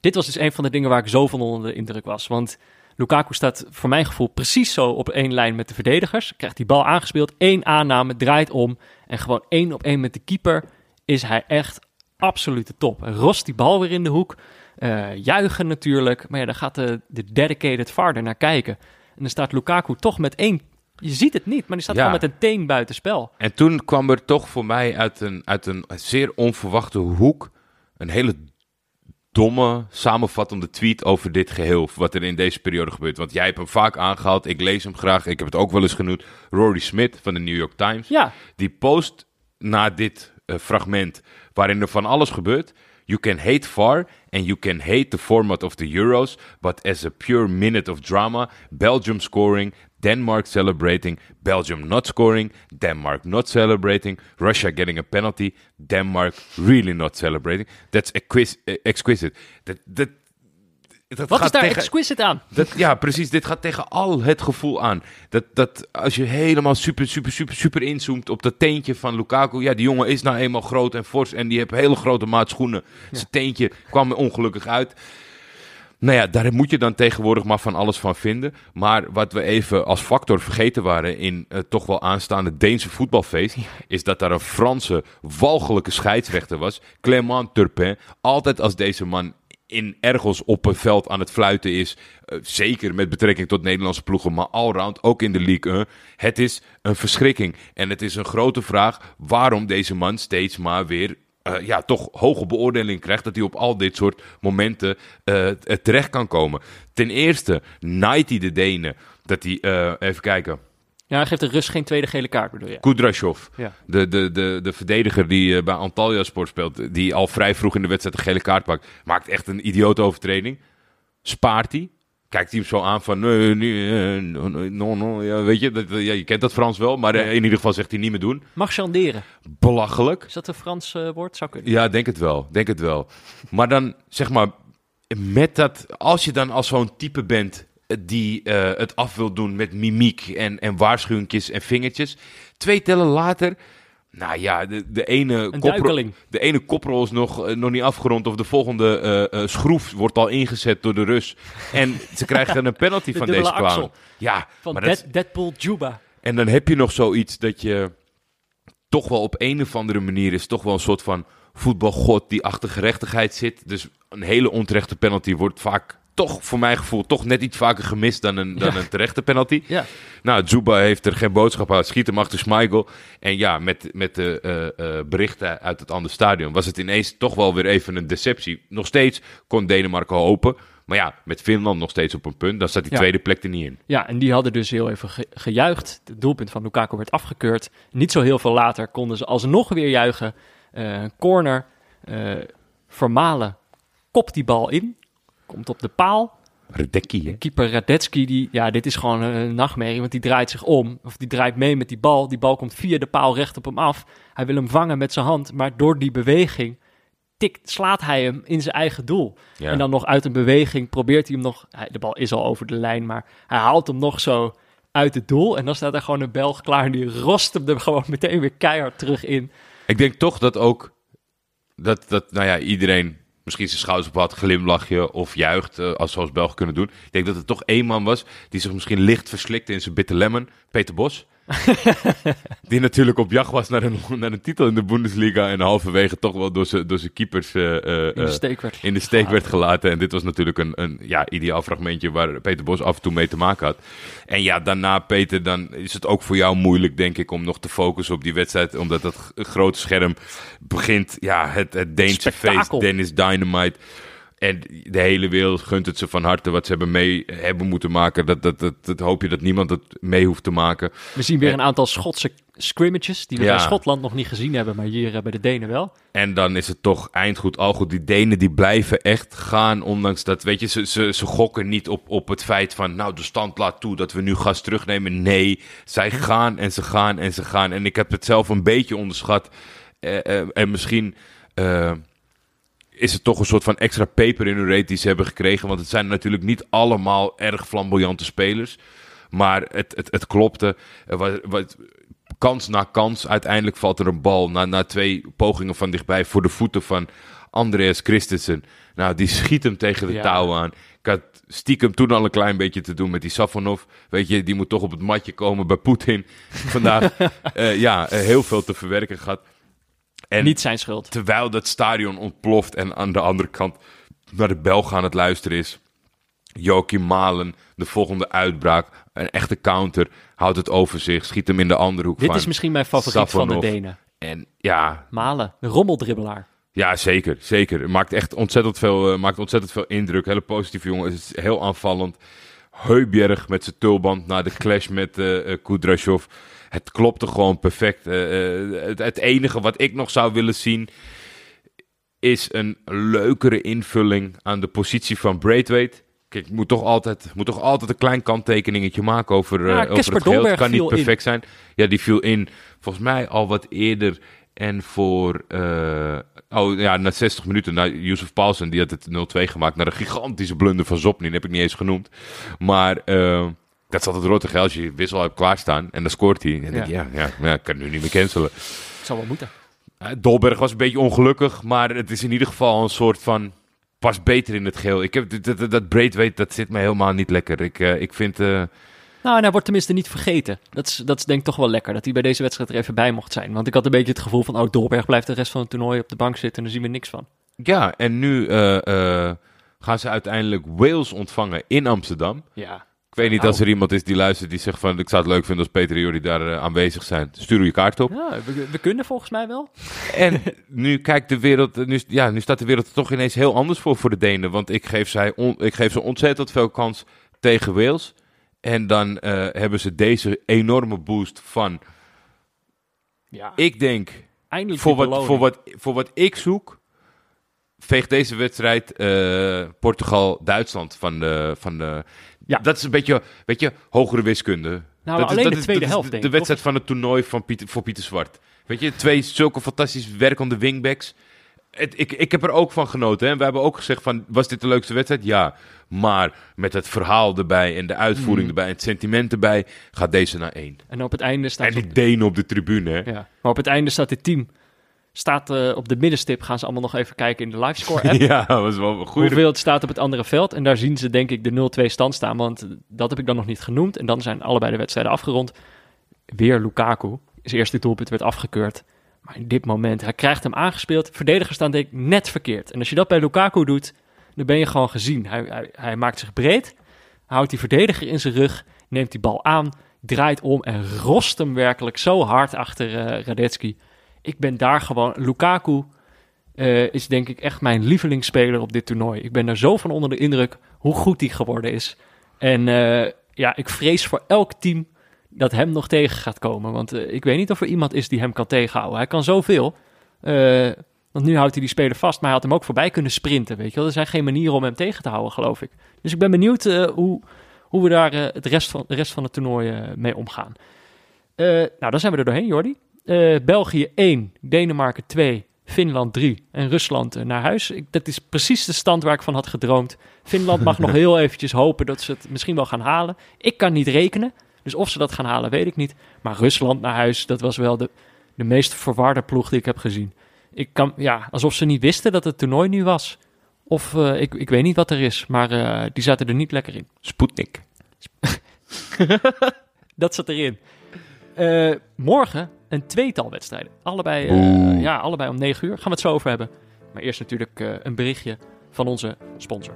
dit was dus een van de dingen waar ik zo van onder de indruk was. Want Lukaku staat voor mijn gevoel precies zo op één lijn met de verdedigers. Krijgt die bal aangespeeld, één aanname, draait om. En gewoon één op één met de keeper is hij echt absolute top. Rost die bal weer in de hoek. Eh, juichen natuurlijk. Maar ja, dan gaat de, de dedicated vader naar kijken. En dan staat Lukaku toch met één... Je ziet het niet, maar die staat Ja. gewoon met een teen buitenspel. En toen kwam er toch voor mij uit een, uit een zeer onverwachte hoek een hele domme, samenvattende tweet over dit geheel. Wat er in deze periode gebeurt. Want jij hebt hem vaak aangehaald. Ik lees hem graag. Ik heb het ook wel eens genoemd. Rory Smith van de New York Times. Ja, Die post na dit eh, fragment, waarin er van alles gebeurt. You can hate VAR and you can hate the format of the Euros, but as a pure minute of drama, Belgium scoring, Denmark celebrating, Belgium not scoring, Denmark not celebrating, Russia getting a penalty, Denmark really not celebrating. That's exquisite. Dat, dat, dat wat gaat is daar tegen- exquisite aan? dat, ja, precies. Dit gaat tegen al het gevoel aan. Dat, dat als je helemaal super, super, super, super inzoomt op dat teentje van Lukaku. Ja, die jongen is nou eenmaal groot en fors en die heeft hele grote maat schoenen. Zijn teentje kwam er ongelukkig uit. Nou ja, daar moet je dan tegenwoordig maar van alles van vinden. Maar wat we even als factor vergeten waren in eh, toch wel aanstaande Deense voetbalfeest... is dat daar een Franse walgelijke scheidsrechter was. Clément Turpin. Altijd als deze man in ergens op een veld aan het fluiten is... eh, zeker met betrekking tot Nederlandse ploegen, maar allround, ook in de Ligue 1... het is een verschrikking. En het is een grote vraag waarom deze man steeds maar weer eh, ja, toch hoge beoordeling krijgt. Dat hij op al dit soort momenten eh, terecht kan komen. Ten eerste naait hij de Denen. Dat hij, even kijken, Ja, hij geeft de Rus geen tweede gele kaart, bedoel je? Kudrashov. Ja. De, de, de, de verdediger die eh, bij Antalya Sport speelt. Die al vrij vroeg in de wedstrijd een gele kaart pakt. Maakt echt een idiote overtreding. Spaart hij. Kijkt hij hem zo aan van, nee, nee, no, no. Ja, weet je, dat, ja, je kent dat Frans wel, maar eh, in ieder geval zegt hij niet meer doen. Marchanderen. Belachelijk. Is dat een Frans eh, woord? Zou kunnen. Ja, denk het wel. Denk het wel. Maar dan, zeg maar, met dat, als je dan als zo'n type bent die eh, het af wil doen met mimiek en, en waarschuwingjes en vingertjes. Twee tellen later, nou ja, de, de ene koprol, de ene koprol is nog, eh, nog niet afgerond of de volgende eh, schroef wordt al ingezet door de Rus. En ze krijgen een penalty De van deze clown. Ja, Van maar dat Dead- Deadpool Juba. en dan heb je nog zoiets dat je toch wel op een of andere manier is toch wel een soort van voetbalgod die achter gerechtigheid zit. Dus een hele onterechte penalty wordt vaak toch, voor mijn gevoel, toch net iets vaker gemist dan een, dan Ja. een terechte penalty. Ja. Nou, Zuba heeft er geen boodschap aan. Schiet hem achter Schmeichel. En ja, met, met de eh, eh, berichten uit het andere stadion was het ineens toch wel weer even een deceptie. Nog steeds kon Denemarken hopen. Maar ja, met Finland nog steeds op een punt. Dan staat die Ja. tweede plek er niet in. Ja, en die hadden dus heel even ge- gejuicht. Het doelpunt van Lukaku werd afgekeurd. Niet zo heel veel later konden ze alsnog weer juichen. Eh, corner. Vermalen kopt die bal in. Komt op de paal. Redecki, hè? Keeper Radetski, die, ja, dit is gewoon een nachtmerrie, want die draait zich om. Of die draait mee met die bal. Die bal komt via de paal recht op hem af. Hij wil hem vangen met zijn hand, maar door die beweging tikt, slaat hij hem in zijn eigen doel. Ja. En dan nog uit een beweging probeert hij hem nog... hij- De bal is al over de lijn, maar hij haalt hem nog zo uit het doel. En dan staat er gewoon een Belg klaar en die rost hem er gewoon meteen weer keihard terug in. Ik denk toch dat ook dat, dat nou ja, iedereen misschien zijn schouders op had, glimlachje of juicht, eh, als zoals Belgen kunnen doen. Ik denk dat er toch één man was die zich misschien licht verslikte in zijn bitter lemon, Peter Bos. die natuurlijk op jacht was naar een, naar een titel in de Bundesliga en halverwege toch wel door zijn, keepers eh, eh, In de eh, steek werd in de steek werd gelaten. En dit was natuurlijk een, een ja, ideaal fragmentje waar Peter Bos af en toe mee te maken had. En ja, daarna Peter, dan is het ook voor jou moeilijk denk ik om nog te focussen op die wedstrijd. Omdat dat grote scherm begint, ja, het, het Deense Spektakel. feest, Dennis Dynamite. En de hele wereld gunt het ze van harte wat ze hebben mee hebben moeten maken. Dat, dat, dat, dat hoop je dat niemand het mee hoeft te maken. We zien weer een aantal Schotse scrimmages die we Ja. bij Schotland nog niet gezien hebben, maar hier eh, bij de Denen wel. En dan is het toch eindgoed, al goed. Die Denen die blijven echt gaan, ondanks dat, weet je, ze, ze, ze gokken niet op, op het feit van, nou, de stand laat toe dat we nu gas terugnemen. Nee, zij gaan en ze gaan en ze gaan. En ik heb het zelf een beetje onderschat. Eh, eh, en misschien eh, is het toch een soort van extra peper in hun reet die ze hebben gekregen. Want het zijn natuurlijk niet allemaal erg flamboyante spelers. Maar het, het, het klopte. Wat, kans na kans. Uiteindelijk valt er een bal na, na twee pogingen van dichtbij voor de voeten van Andreas Christensen. Nou, die schiet hem tegen de Ja. touw aan. Ik had stiekem toen al een klein beetje te doen met die Safonov. Weet je, die moet toch op het matje komen bij Poetin. Vandaag, eh, ja, eh, heel veel te verwerken gehad. En Niet zijn schuld. terwijl dat stadion ontploft en aan de andere kant naar de Belg aan het luisteren is. Joachim Malen, de volgende uitbraak. Een echte counter. Houdt het over zich. Schiet hem in de andere hoek Dit van. is misschien mijn favoriet van de. Denen. En ja, Malen, de rommeldribbelaar. ja, zeker. Zeker. Het Maakt echt ontzettend veel, eh, maakt ontzettend veel indruk. Hele positieve jongen. Het is heel aanvallend. Heubjerg met zijn tulband na de clash met eh, Kudrashov. Het klopte gewoon perfect. Eh, eh, het, het enige wat ik nog zou willen zien is een leukere invulling aan de positie van Braithwaite. Kijk, ik moet toch altijd, moet toch altijd een klein kanttekeningetje maken over, eh, Ja, over Casper het geheel. Het kan niet in. perfect zijn. Ja, die viel in volgens mij al wat eerder. En voor, oh ja, na 60 minuten, naar Yusuf Paulsen, die had het 0-2 gemaakt. Naar een gigantische blunder van Zopnin, heb ik niet eens genoemd. Maar dat is altijd rottig hè, als je wissel hebt klaarstaan en dan scoort hij. En dan denk je, ja, ja, ja, ik kan nu niet meer cancelen. Zou wel moeten. Eh, Dolberg was een beetje ongelukkig, maar het is in ieder geval een soort van pas beter in het geheel. Ik heb dat, dat, dat Braithwaite, dat zit me helemaal niet lekker. Ik, eh, ik vind, eh, Nou, en hij wordt tenminste niet vergeten. Dat is, dat is denk ik toch wel lekker, dat hij bij deze wedstrijd er even bij mocht zijn. Want ik had een beetje het gevoel van, oh, Dolberg blijft de rest van het toernooi op de bank zitten en daar zien we niks van. ja, en nu gaan ze uiteindelijk Wales ontvangen in Amsterdam. Ja. Ik weet niet Nou. als er iemand is die luistert die zegt van, ik zou het leuk vinden als Peter en Jordi daar eh, aanwezig zijn. Stuur je kaart op. Ja, we, we kunnen volgens mij wel. En nu kijkt de wereld, nu, ja, nu staat de wereld er toch ineens heel anders voor voor de Denen. Want ik geef, zij on- ik geef ze ontzettend veel kans tegen Wales. En dan eh, hebben ze deze enorme boost van, Ja, ik denk, eindelijk voor wat, voor, wat, voor wat ik zoek, veegt deze wedstrijd eh, Portugal-Duitsland van de... Van de Ja. Dat is een beetje, weet je, hogere wiskunde. Nou, dat is, alleen dat de is- tweede is helft, denk De ik, wedstrijd van het toernooi van Pieter, voor Pieter Zwart. Weet je, twee zulke fantastisch werkende wingbacks. Het, ik, ik heb er ook van genoten. Hè. We hebben ook gezegd van, was dit de leukste wedstrijd? Ja. Maar met het verhaal erbij en de uitvoering Mm. erbij en het sentiment erbij, gaat deze naar één. En op het einde staat... En die Denen op de tribune, hè. Ja. Maar op het einde staat dit team... Staat eh, op de middenstip, gaan ze allemaal nog even kijken in de livescore app. Ja, dat was wel een goede hoeveel het staat op het andere veld. En daar zien ze denk ik de 0-2 stand staan. Want dat heb ik dan nog niet genoemd. En dan zijn allebei de wedstrijden afgerond. Weer Lukaku. Zijn eerste doelpunt werd afgekeurd. Maar in dit moment, hij krijgt hem aangespeeld. Verdedigers staan denk ik net verkeerd. En als je dat bij Lukaku doet, dan ben je gewoon gezien. Hij, hij, hij maakt zich breed. Houdt die verdediger in zijn rug. Neemt die bal aan. Draait om en rost hem werkelijk zo hard achter eh Radetzky. Ik ben daar gewoon... Lukaku eh, is denk ik echt mijn lievelingsspeler op dit toernooi. Ik ben daar zo van onder de indruk hoe goed hij geworden is. En eh, ja, ik vrees voor elk team dat hem nog tegen gaat komen. Want eh, ik weet niet of er iemand is die hem kan tegenhouden. Hij kan zoveel. Want nu houdt hij die speler vast, maar hij had hem ook voorbij kunnen sprinten. Weet je wel? Er zijn geen manieren om hem tegen te houden, geloof ik. Dus ik ben benieuwd hoe, hoe we daar het rest van, de rest van het toernooi mee omgaan. Nou, dan zijn we er doorheen, Jordi. Eh, België 1, Denemarken 2, Finland 3 en Rusland eh, naar huis. Ik, dat is precies de stand waar ik van had gedroomd. Finland mag nog heel eventjes hopen dat ze het misschien wel gaan halen. Ik kan niet rekenen, dus of ze dat gaan halen weet ik niet. Maar Rusland naar huis, dat was wel de, de meest verwarde ploeg die ik heb gezien. Ik kan, ja, alsof ze niet wisten dat het toernooi nu was. Of eh, ik, ik weet niet wat er is, maar die zaten er niet lekker in. Sputnik. Dat zat erin. Morgen een tweetal wedstrijden. Allebei, eh, ja, allebei om 9 uur. Gaan we het zo over hebben. Maar eerst natuurlijk eh, een berichtje van onze sponsor.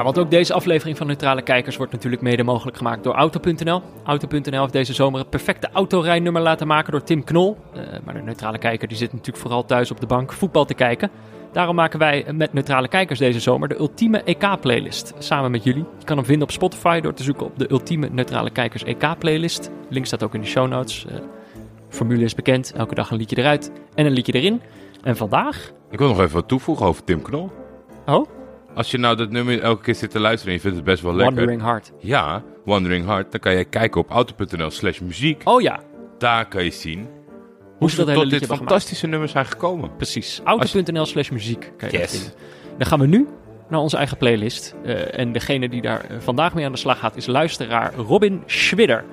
Ja, want ook deze aflevering van Neutrale Kijkers wordt natuurlijk mede mogelijk gemaakt door Auto.nl. Auto.nl heeft deze zomer het perfecte autorijnummer laten maken door Tim Knol. Eh, maar de Neutrale Kijker die zit natuurlijk vooral thuis op de bank voetbal te kijken. Daarom maken wij met Neutrale Kijkers deze zomer de ultieme EK-playlist. Samen met jullie. Je kan hem vinden op Spotify door te zoeken op de ultieme Neutrale Kijkers EK-playlist. Link staat ook in de show notes. Eh, formule is bekend. Elke dag een liedje eruit en een liedje erin. En vandaag... Ik wil nog even wat toevoegen over Tim Knol. Oh, Als je nou dat nummer elke keer zit te luisteren en je vindt het best wel lekker. Wandering Heart. Ja, Wandering Heart. Dan kan je kijken op auto.nl slash muziek. Oh ja, Daar kan je zien hoe ze tot dit gemaakt. fantastische nummer zijn gekomen. Precies. Auto.nl slash muziek kan je Yes. Dan gaan we nu naar onze eigen playlist. Eh, en degene die daar eh, vandaag mee aan de slag gaat is luisteraar Robin Schwidder.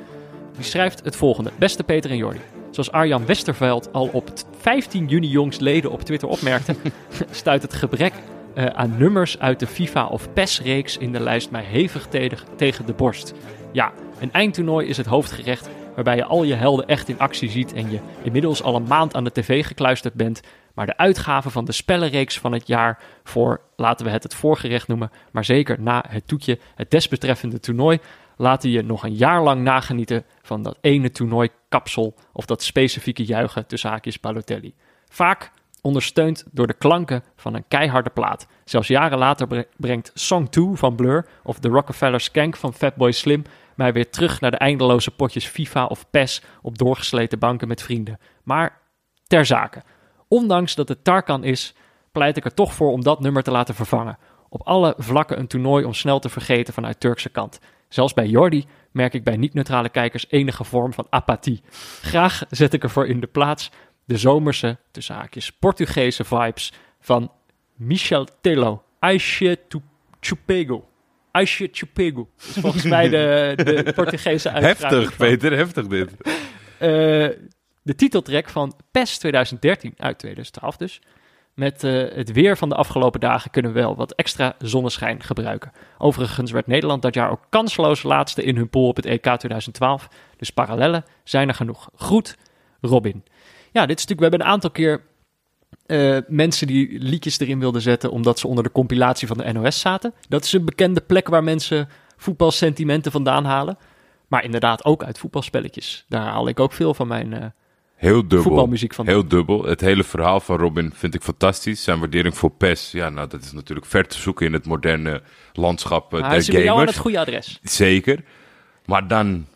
Die schrijft het volgende. Beste Peter en Jordi. Zoals Arjan Westerveld al op t- 15 juni jongstleden op Twitter opmerkte, stuit het gebrek eh, aan nummers uit de FIFA of PES-reeks in de lijst mij hevig te- tegen de borst. Ja, een eindtoernooi is het hoofdgerecht waarbij je al je helden echt in actie ziet en je inmiddels al een maand aan de tv gekluisterd bent. Maar de uitgave van de spellenreeks van het jaar voor, laten we het het voorgerecht noemen, maar zeker na het toetje, het desbetreffende toernooi, laten je nog een jaar lang nagenieten van dat ene toernooikapsel of dat specifieke juichen tussen haakjes Balotelli. Vaak ondersteund door de klanken van een keiharde plaat. Zelfs jaren later bre- brengt Song 2 van Blur of The Rockefeller Skank van Fatboy Slim mij weer terug naar de eindeloze potjes FIFA of PES op doorgesleten banken met vrienden. Maar ter zake. Ondanks dat het Tarkan is, pleit ik er toch voor om dat nummer te laten vervangen. Op alle vlakken een toernooi om snel te vergeten vanuit Turkse kant. Zelfs bij Jordi merk ik bij niet-neutrale kijkers enige vorm van apathie. Graag zet ik ervoor in de plaats de zomerse, tussen haakjes, Portugese vibes van Michel Tello. Aishe Tu- Chupego. Aishe Chupego. is volgens mij de, de Portugese uitspraak. Heftig. Peter, heftig dit. Eh, de titeltrack van PES 2013, uit 2012 dus. Met eh, het weer van de afgelopen dagen kunnen we wel wat extra zonneschijn gebruiken. Overigens werd Nederland dat jaar ook kansloos laatste in hun pool op het EK 2012. Dus parallellen zijn er genoeg. Groet, Robin. Ja, dit is natuurlijk, we hebben een aantal keer eh, mensen die liedjes erin wilden zetten omdat ze onder de compilatie van de NOS zaten. Dat is een bekende plek waar mensen voetbalsentimenten vandaan halen. Maar inderdaad ook uit voetbalspelletjes. Daar haal ik ook veel van mijn eh, Heel dubbel. voetbalmuziek vandaan. Heel dubbel. Het hele verhaal van Robin vind ik fantastisch. Zijn waardering voor PES, ja, nou, dat is natuurlijk ver te zoeken in het moderne landschap eh, Maar hij der is bij jou aan gamers. het goede adres. Zeker. Maar dan,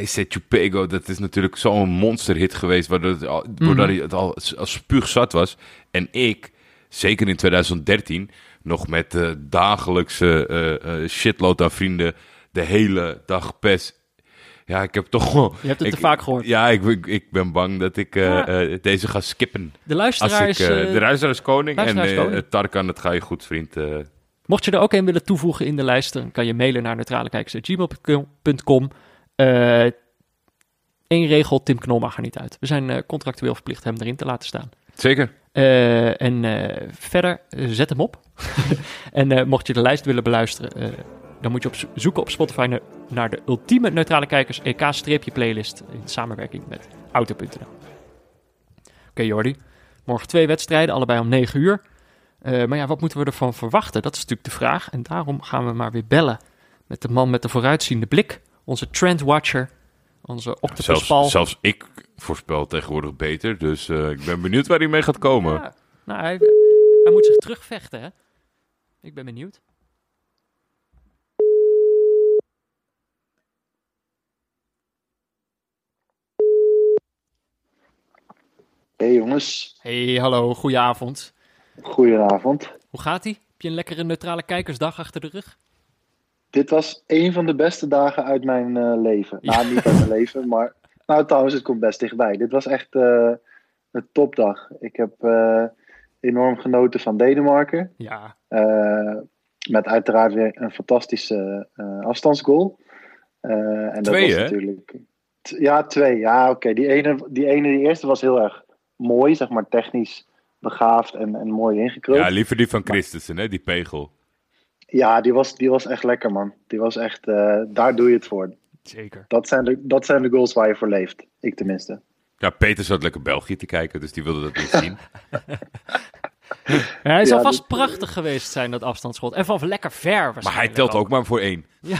I said Chupego, dat is natuurlijk zo'n monsterhit geweest, waardoor het al, waardoor Mhm. het al als spuugzat was. En ik, zeker in 2013, nog met de dagelijkse eh, shitload aan vrienden, de hele dag PES. Ja, ik heb toch wel... Je hebt het ik- te vaak gehoord. Ja, ik, ik, ik ben bang dat ik eh, Ja. deze ga skippen. De Als luisteraar is... de luisteraar is koning en luisteraar is eh, koning. Tarkan, dat ga je goed, vriend. Mocht je er ook een willen toevoegen in de lijst, dan kan je mailen naar neutralekijkers.gmail.com. Eh Eén regel, Tim Knol mag er niet uit. We zijn eh, contractueel verplicht hem erin te laten staan. Zeker. Eh, en eh, verder, eh, zet hem op. en eh, mocht je de lijst willen beluisteren, eh, dan moet je op zo- zoeken op Spotify naar, naar de ultieme neutrale kijkers EK-playlist in samenwerking met Auto.nl. Oké Jordi, morgen twee wedstrijden, allebei om 9 uur. Eh, maar ja, wat moeten we ervan verwachten? Dat is natuurlijk de vraag. En daarom gaan we maar weer bellen met de man met de vooruitziende blik. Onze trendwatcher, onze octopuspal. Zelfs, zelfs ik voorspel tegenwoordig beter. Dus eh, ik ben benieuwd waar hij mee gaat komen. Ja, nou, hij, hij moet zich terugvechten, hè? Ik ben benieuwd. Hey jongens, Hey, hallo, goedenavond. goedenavond. Hoe gaat ie? Heb je een lekkere neutrale kijkersdag achter de rug? Dit was een van de beste dagen uit mijn eh, leven. Nou, niet uit mijn leven, maar... Nou, trouwens, het komt best dichtbij. Dit was echt eh, een topdag. Ik heb eh, enorm genoten van Denemarken. Ja, met uiteraard weer een fantastische afstandsgoal. En dat Twee, was hè? natuurlijk. Ja, twee. Ja, oké. Die, ene, die ene, die eerste was heel erg mooi, zeg maar technisch begaafd en, en mooi ingekruld. Ja, liever die van Christensen, hè, die pegel. Ja, die was, die was echt lekker, man. Die was echt, eh, daar doe je het voor. zeker. Dat zijn, de, dat zijn de goals waar je voor leeft. Ik tenminste. Ja, Peter zat lekker België te kijken, dus die wilde dat niet zien. Ja, hij zal Ja, vast dit- prachtig geweest zijn, dat afstandsschot. En van lekker ver Maar hij telt ook maar voor één.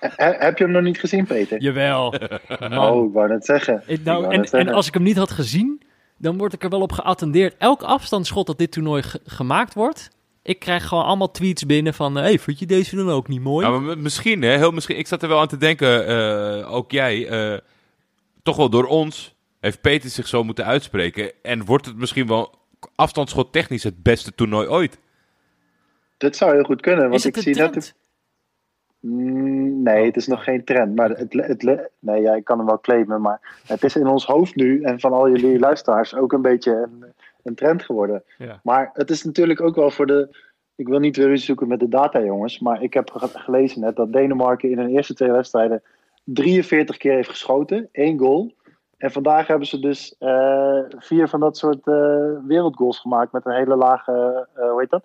He- heb je hem nog niet gezien, Peter? Jawel. Man. Oh, ik wou net zeggen. Ik- Ik nou, wou en, net en als ik hem niet had gezien, dan word ik er wel op geattendeerd. Elk afstandsschot dat dit toernooi ge- gemaakt wordt, ik krijg gewoon allemaal tweets binnen van... Hé, hey, vond je deze dan ook niet mooi? Ja, maar misschien, hè, heel misschien. Ik zat er wel aan te denken, eh, ook jij, eh, toch wel door ons heeft Peter zich zo moeten uitspreken. En wordt het misschien wel afstandsschot technisch het beste toernooi ooit? Dit zou heel goed kunnen, want Is het ik een zie trend? net... Mm, nee, het is nog geen trend. Maar het, het, het- nee, ja, ik kan hem wel claimen, maar het is in ons hoofd nu en van al jullie luisteraars ook een beetje een, een trend geworden. Ja. Maar het is natuurlijk ook wel voor de. Ik wil niet weer zoeken met de data, jongens. Maar ik heb ge- gelezen net dat Denemarken in hun eerste twee wedstrijden 43 keer heeft geschoten. één goal. En vandaag hebben ze dus eh, vier van dat soort eh, wereldgoals gemaakt met een hele lage, eh, hoe heet dat?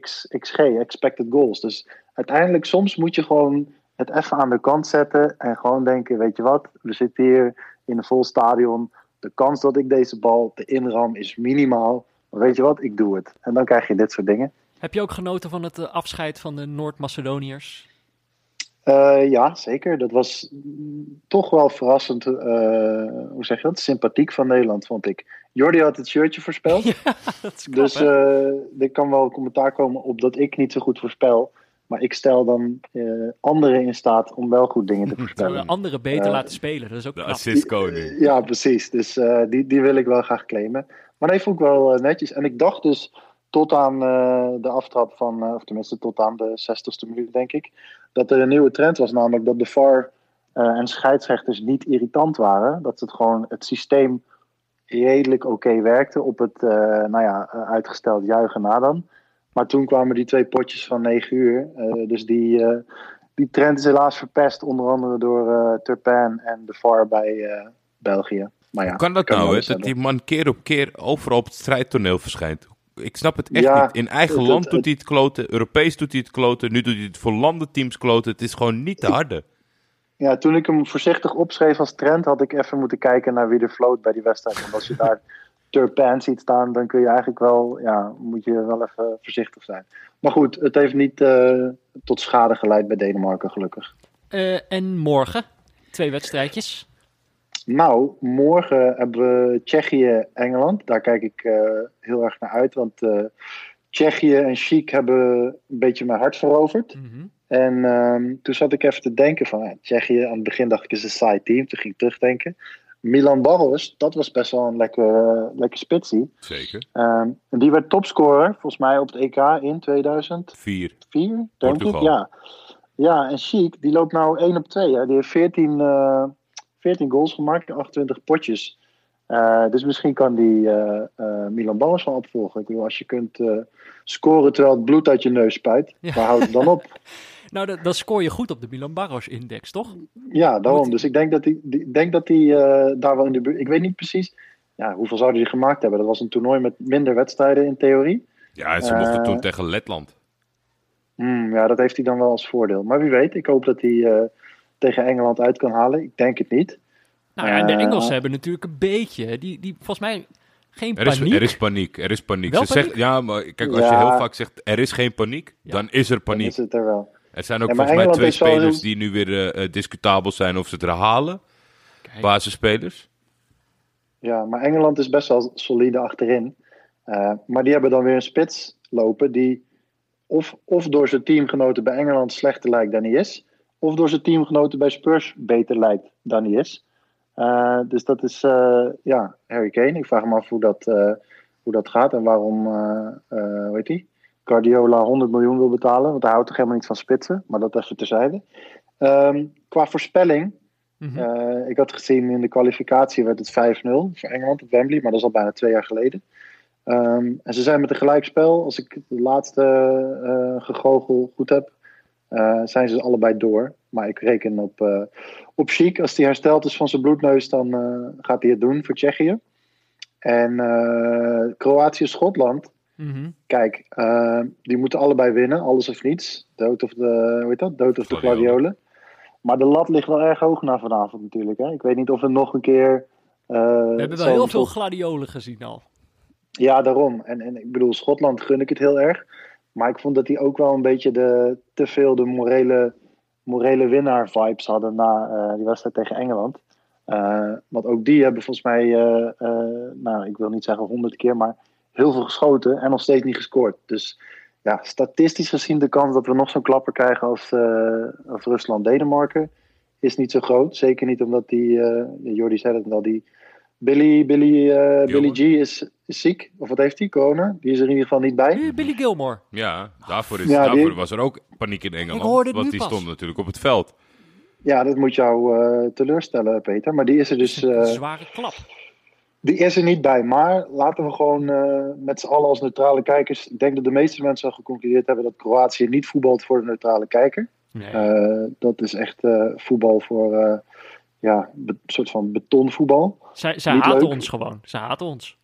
X, XG, expected goals. Dus uiteindelijk, soms moet je gewoon het even aan de kant zetten en gewoon denken, weet je wat, we zitten hier in een vol stadion. De kans dat ik deze bal de inram is minimaal. Maar weet je wat, ik doe het. En dan krijg je dit soort dingen. Heb je ook genoten van het eh, afscheid van de Noord-Macedoniërs? Eh, ja, zeker. Dat was toch wel verrassend. eh, hoe zeg je dat? Sympathiek van Nederland, vond ik. Jordi had het shirtje voorspeld. Dat is knap, dus eh, er kan wel commentaar komen op dat ik niet zo goed voorspel. Maar ik stel dan eh, anderen in staat om wel goed dingen te voorspellen. we anderen beter Eh, laten spelen. Dat is ook De knap. assistkoning. Ja, precies. Dus eh, die, die wil ik wel graag claimen. Maar nee, vond ik wel eh, netjes. En ik dacht dus tot aan eh, de aftrap van, eh, of tenminste tot aan de 60ste minuut, denk ik, dat er een nieuwe trend was. Namelijk dat de VAR eh, en scheidsrechters niet irritant waren. Dat het gewoon het systeem redelijk oké werkte op het eh, nou ja, eh, uitgesteld juichen na dan. Maar toen kwamen die twee potjes van 9 uur. eh, dus die, eh, die trend is helaas verpest. Onder andere door Turpin en de VAR bij België. Maar ja, Hoe kan dat kan nou, hè? Dat die man keer op keer overal op het strijdtoneel verschijnt. Ik snap het echt Ja, niet. In eigen het- land het- doet hij het kloten, Europees doet hij het kloten, nu doet hij het voor landenteams kloten. Het is gewoon niet te harde. Ja, toen ik hem voorzichtig opschreef als trend, had ik even moeten kijken naar wie er floot bij die wedstrijd. Want als je daar Turpin ziet staan, dan kun je eigenlijk wel, ja, moet je wel even voorzichtig zijn. Maar goed, het heeft niet eh, tot schade geleid bij Denemarken, gelukkig. Eh, en morgen, twee wedstrijdjes. Nou, morgen hebben we Tsjechië-Engeland. Daar kijk ik eh, heel erg naar uit, want Tsjechië en Chic hebben een beetje mijn hart veroverd. Mhm. En ehm, toen zat ik even te denken van, ja, Tsjechië, aan het begin dacht ik is een saai team. Toen ging ik terugdenken. Milan Barros, dat was best wel een lekker, lekker spitsie. Zeker. Ehm, en die werd topscorer, volgens mij op het EK in 2004, Vier. denk Portugal. ik. Ja. ja, en Chic, die loopt nou 1 op 2. Hè. Die heeft 14, eh, 14 goals gemaakt in 28 potjes. Eh, dus misschien kan die eh, eh, Milan Barros wel opvolgen. Ik bedoel, als je kunt eh, scoren terwijl het bloed uit je neus spuit, Ja. waar houdt het dan op? Nou, dan, dan scoor je goed op de Milan Barros-index, toch? Ja, daarom. Moet- Dus ik denk dat hij die, denk dat hij eh, daar wel in de buurt. Ik weet niet precies. Ja, hoeveel zouden die gemaakt hebben? Dat was een toernooi met minder wedstrijden in theorie. Ja, en ze mochten Eh, toen tegen Letland. Hmm, ja, dat heeft hij dan wel als voordeel. Maar wie weet, ik hoop dat hij eh, tegen Engeland uit kan halen. Ik denk het niet. Nou ja, en de Eh, Engelsen hebben natuurlijk een beetje. Die, die volgens mij geen Er is, paniek. er is paniek. Er is paniek. Wel Ze zegt, ja, maar kijk, als je heel vaak zegt er is geen paniek, Ja. dan is er Dan paniek. is het er wel. Er zijn ook Ja, volgens mij twee spelers die nu weer eh, eh, discutabel zijn of ze het er halen. Kijk. Basisspelers. Ja, maar Engeland is best wel solide achterin. Eh, maar die hebben dan weer een spits lopen die of, of door zijn teamgenoten bij Engeland slechter lijkt dan hij is. Of door zijn teamgenoten bij Spurs beter lijkt dan hij is. Eh, dus dat is, eh, ja, Harry Kane. Ik vraag me af hoe dat, eh, hoe dat gaat en waarom, eh eh, hoe heet die? Guardiola 100 miljoen wil betalen. Want hij houdt toch helemaal niet van spitsen. Maar dat even terzijde. Ehm, qua voorspelling. Mhm. Eh, ik had gezien in de kwalificatie werd het 5-0 voor Engeland op Wembley, maar dat is al bijna twee jaar geleden. Ehm, en ze zijn met een gelijkspel, als ik de laatste eh gegogel goed heb, eh, zijn ze allebei door. Maar ik reken op, eh op Chic. Als hij hersteld is van zijn bloedneus, dan gaat hij het doen voor Tsjechië. En eh, Mhm. kijk, eh, die moeten allebei winnen, alles of niets. Dood of de, hoe heet dat? Dood of de Gladiolen. Maar de lat ligt wel erg hoog na vanavond natuurlijk. Hè? Ik weet niet of er nog een keer... eh, We hebben wel heel veel gladiolen gezien al. Ja, daarom. En, en ik bedoel, Schotland gun ik het heel erg. Maar ik vond dat die ook wel een beetje de, te veel de morele, morele winnaar-vibes hadden na eh, die wedstrijd tegen Engeland. Eh, want ook die hebben volgens mij, eh, eh, nou, ik wil niet zeggen honderd keer, maar heel veel geschoten en nog steeds niet gescoord. Dus ja, statistisch gezien de kans dat we nog zo'n klapper krijgen als, eh, als Rusland-Denemarken is niet zo groot. Zeker niet omdat die, eh Jordi zei het al, die Billy, Billy, eh, Billy. G is, is ziek. Of wat heeft hij? Corona? Die is er in ieder geval niet bij. Billy Gilmore. Ja, daarvoor, is, Ja, die- daarvoor was er ook paniek in Engeland. Ik hoorde het want nu die pas. stond natuurlijk op het veld. Ja, dat moet jou eh, teleurstellen, Peter. Maar die is er dus Een eh, zware klap. Die is er niet bij. Maar laten we gewoon eh, met z'n allen als neutrale kijkers. Ik denk dat de meeste mensen al geconcludeerd hebben dat Kroatië niet voetbalt voor de neutrale kijker. Nee. Eh, dat is echt eh, voetbal voor ja, een soort van betonvoetbal. zij zij niet haten leuk. ons gewoon. Ze haten ons.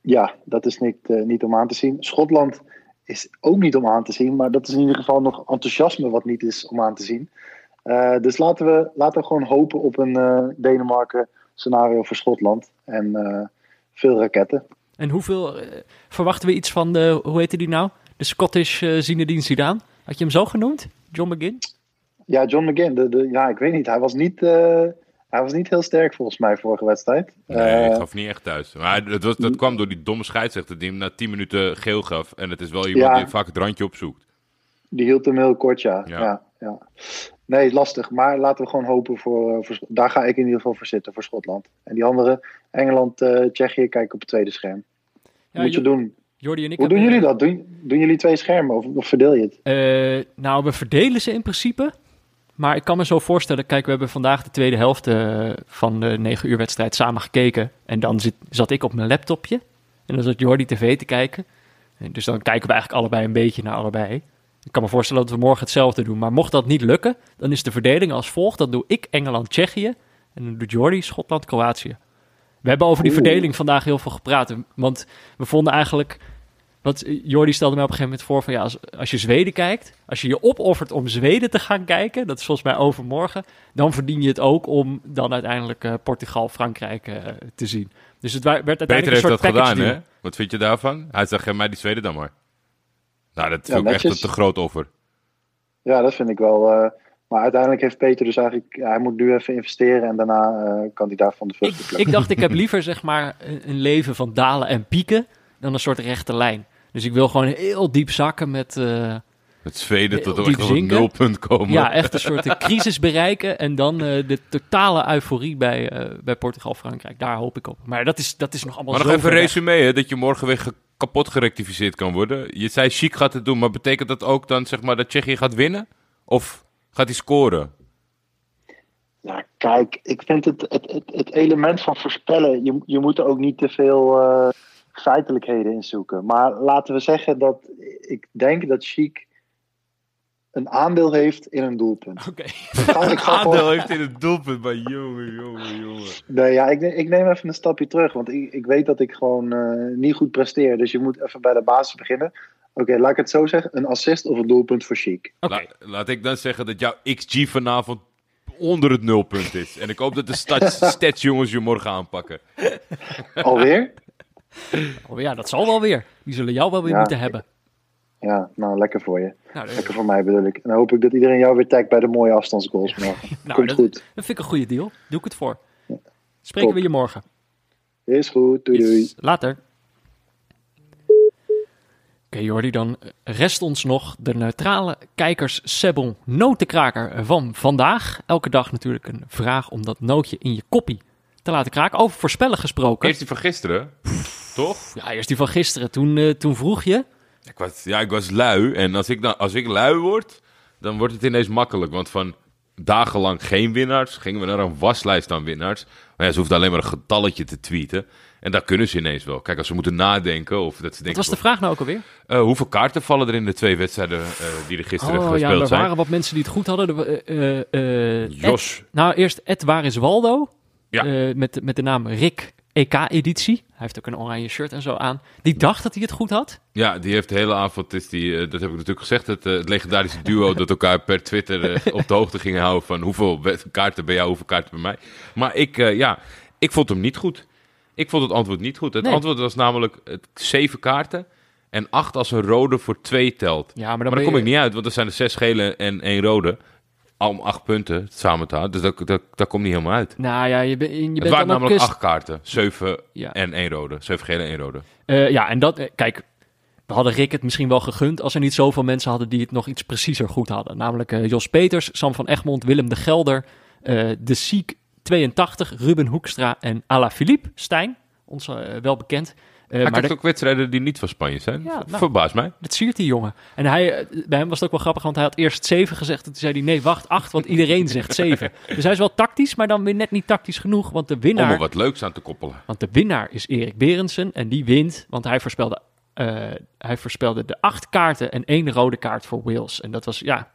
Ja, dat is niet, niet om aan te zien. Schotland is ook niet om aan te zien. Maar dat is in ieder geval nog enthousiasme wat niet is om aan te zien. Dus laten we, laten we gewoon hopen op een Denemarken scenario voor Schotland. En eh, veel raketten. En hoeveel eh, verwachten we iets van de, hoe heette die nou? De Scottish eh Zinedine Zidane. Had je hem zo genoemd? John McGinn? Ja, John McGinn. De, de, ja, ik weet niet. Hij was niet, eh, hij was niet heel sterk volgens mij vorige wedstrijd. Nee, Eh, ik gaf niet echt thuis. Maar dat, was, dat kwam door die domme scheidsrechter die hem na 10 minuten geel gaf. En het is wel iemand Ja. die vaak het randje opzoekt. Die hield hem heel kort, ja. Ja. ja. Ja, Nee, lastig. Maar laten we gewoon hopen voor, eh, voor... Daar ga ik in ieder geval voor zitten, voor Schotland. En die andere, Engeland, eh, Tsjechië, kijken op het tweede scherm. Ja, Moet je doen. Jordi en ik Hoe doen jullie dat? Doen, doen jullie twee schermen of, of verdeel je het? Eh, nou, we verdelen ze in principe. Maar ik kan me zo voorstellen, kijk, we hebben vandaag de tweede helft van de 9 uur wedstrijd samen gekeken. En dan zit, zat ik op mijn laptopje. En dan zat Jordi tv te kijken. En dus dan kijken we eigenlijk allebei een beetje naar allebei. Ik kan me voorstellen dat we morgen hetzelfde doen. Maar mocht dat niet lukken, dan is de verdeling als volgt. Dan doe ik Engeland-Tsjechië. En dan doet Jordi Schotland-Kroatië. We hebben over die Oeh. verdeling vandaag heel veel gepraat. Want we vonden eigenlijk... Want Jordi stelde mij op een gegeven moment voor van ja, als, als je Zweden kijkt, als je je opoffert om Zweden te gaan kijken, dat is volgens mij overmorgen, dan verdien je het ook om dan uiteindelijk eh, Portugal, Frankrijk eh, te zien. Dus het wa- werd uiteindelijk heeft een dat soort package gedaan, deal. hè? Wat vind je daarvan? Hij zegt, geef mij die Zweden dan maar. Nou, dat Ja, vind ik echt een netjes. te groot offer. Ja, dat vind ik wel. eh, maar uiteindelijk heeft Peter dus eigenlijk... hij moet nu even investeren en daarna eh, kan hij daarvan de vruchten Ik, plukken. ik dacht, ik heb liever zeg maar een, een leven van dalen en pieken dan een soort rechte lijn. Dus ik wil gewoon heel diep zakken met eh, Het Zweden tot echt op zinken. nulpunt komen. ja, echt een soort crisis bereiken en dan eh, de totale euforie bij, eh, bij Portugal-Frankrijk. Daar hoop ik op. Maar dat is, dat is nog allemaal Maar zo nog even een resume, hè, dat je morgen weer kapot gerectificeerd kan worden. Je zei Chic gaat het doen, maar betekent dat ook dan zeg maar dat Tsjechië gaat winnen? Of gaat hij scoren? Ja, kijk, ik vind het, het, het, het element van voorspellen, je, je moet er ook niet te veel eh, feitelijkheden in zoeken. Maar laten we zeggen dat ik denk dat Chic een aandeel heeft in een doelpunt. Oké. Gewoon- Aandeel heeft in het doelpunt, maar jongen, jongen, jongen. nee, ja, ik, ik neem even een stapje terug, want ik, ik weet dat ik gewoon eh, niet goed presteer. Dus je moet even bij de basis beginnen. Oké, laat ik het zo zeggen, een assist of een doelpunt voor Chic. Oké. La- laat ik dan zeggen dat jouw XG vanavond onder het nulpunt is. En ik hoop dat de stats, stats jongens je morgen aanpakken. Alweer? Oh, ja, dat zal wel weer. Die zullen jou wel weer Ja. moeten hebben. Ja, nou, lekker voor je. Nou, dat, Lekker voor mij bedoel ik. En dan hoop ik dat iedereen jou weer tagt bij de mooie afstandsgoals morgen. nou, Komt dat, goed. dat vind ik een goede deal. Doe ik het voor. Spreken Top. we je morgen. Is goed, doei doei. Yes. Later. Oké Jordi, dan rest ons nog de neutrale kijkers Sebon notenkraker van vandaag. Elke dag natuurlijk een vraag om dat nootje in je koppie te laten kraken. Over voorspellen gesproken. Eerst die van gisteren, toch? Ja, eerst die van gisteren. Toen, eh, toen vroeg je... Ik was, ja, ik was lui. En als ik, dan, als ik lui word, dan wordt het ineens makkelijk. Want van dagenlang geen winnaars, gingen we naar een waslijst aan winnaars. Maar ja, ze hoefden alleen maar een getalletje te tweeten. En dat kunnen ze ineens wel. Kijk, als ze moeten nadenken of dat ze Wat denken... was de vraag nou ook alweer? eh, hoeveel kaarten vallen er in de twee wedstrijden eh, die er gisteren Oh ja, gespeeld er zijn? waren wat mensen die het goed hadden. Er, eh, Jos. Ed- nou, eerst Ed Waar is Waldo. Ja. Met, met de naam Rick EK-editie. Hij heeft ook een oranje shirt en zo aan. Die dacht dat hij het goed had. Ja, die heeft de hele avond, is die, eh, dat heb ik natuurlijk gezegd, het, eh, het legendarische duo dat elkaar per Twitter eh, op de hoogte gingen houden van hoeveel kaarten bij jou, hoeveel kaarten bij mij. Maar ik, ja, ik vond hem niet goed. Ik vond het antwoord niet goed. Het Nee. antwoord was namelijk zeven kaarten en acht als een rode voor twee telt. Ja, maar dan, Maar kom je- ik niet uit, want er zijn er zes gele en één rode. Om acht punten samen te houden. Dus dat, dat, dat komt niet helemaal uit. Nou ja, je, ben- je het bent waren dan ook... namelijk acht kaarten. Zeven Ja. en één rode. Zeven gele en één rode. Eh, ja, en dat... eh, kijk, we hadden Rick het misschien wel gegund... als er niet zoveel mensen hadden die het nog iets preciezer goed hadden. Namelijk eh, Jos Peters, Sam van Egmond, Willem de Gelder... De Siek 82, Ruben Hoekstra en Alaphilippe Stijn. Ons wel bekend. Eh, Hij maar de- ook wedstrijden die niet van Spanje zijn. Ja, nou. Verbaast mij. Dat siert die jongen. En hij, eh, bij hem was het ook wel grappig, want hij had eerst 7 gezegd. En toen zei hij, nee, wacht, 8, want iedereen zegt 7. Dus hij is wel tactisch, maar dan weer net niet tactisch genoeg. Want de Om winnaar, er wat leuks aan te koppelen. want de winnaar is Erik Berendsen. En die wint, want hij voorspelde, eh, hij voorspelde de 8 kaarten en één rode kaart voor Wales. En dat was, ja,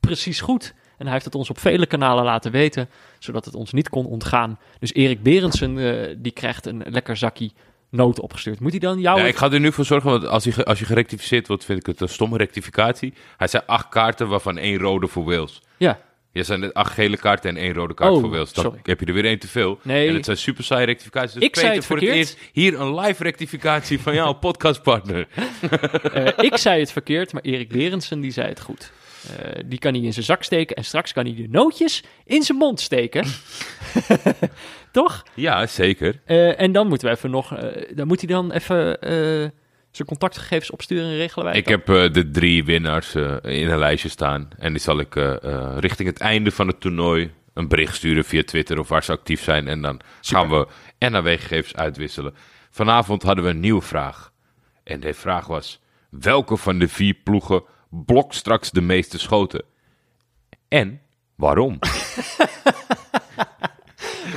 precies goed. En hij heeft het ons op vele kanalen laten weten, zodat het ons niet kon ontgaan. Dus Erik Berendsen, die krijgt een lekker zakje noot opgestuurd. Moet hij dan jou... Ja, ik ga er nu voor zorgen, want als je, als je gerectificeerd wordt, vind ik het een stomme rectificatie. Hij zei acht kaarten, waarvan één rode voor Wales. Ja, Je zijn net acht gele kaarten en één rode kaart Oh, voor Wales. Dan sorry. heb je er weer één te veel. Nee. En het zijn super saaie rectificaties. Dus Ik zei het voor verkeerd. het eerst hier een live rectificatie van jouw podcastpartner. Eh, ik zei het verkeerd, maar Erik Berendsen die zei het goed. Eh, die kan hij in zijn zak steken en straks kan hij de nootjes in zijn mond steken. Toch? Ja, zeker. Eh, en dan moeten we even nog... eh, dan moet hij dan even zijn contactgegevens opsturen en regelen wij Ik heb de drie winnaars in een lijstje staan. En die zal ik richting het einde van het toernooi een bericht sturen via Twitter of waar ze actief zijn. En dan gaan we NAW-gegevens uitwisselen. Vanavond hadden we een nieuwe vraag. En de vraag was: welke van de vier ploegen blokt straks de meeste schoten? En waarom?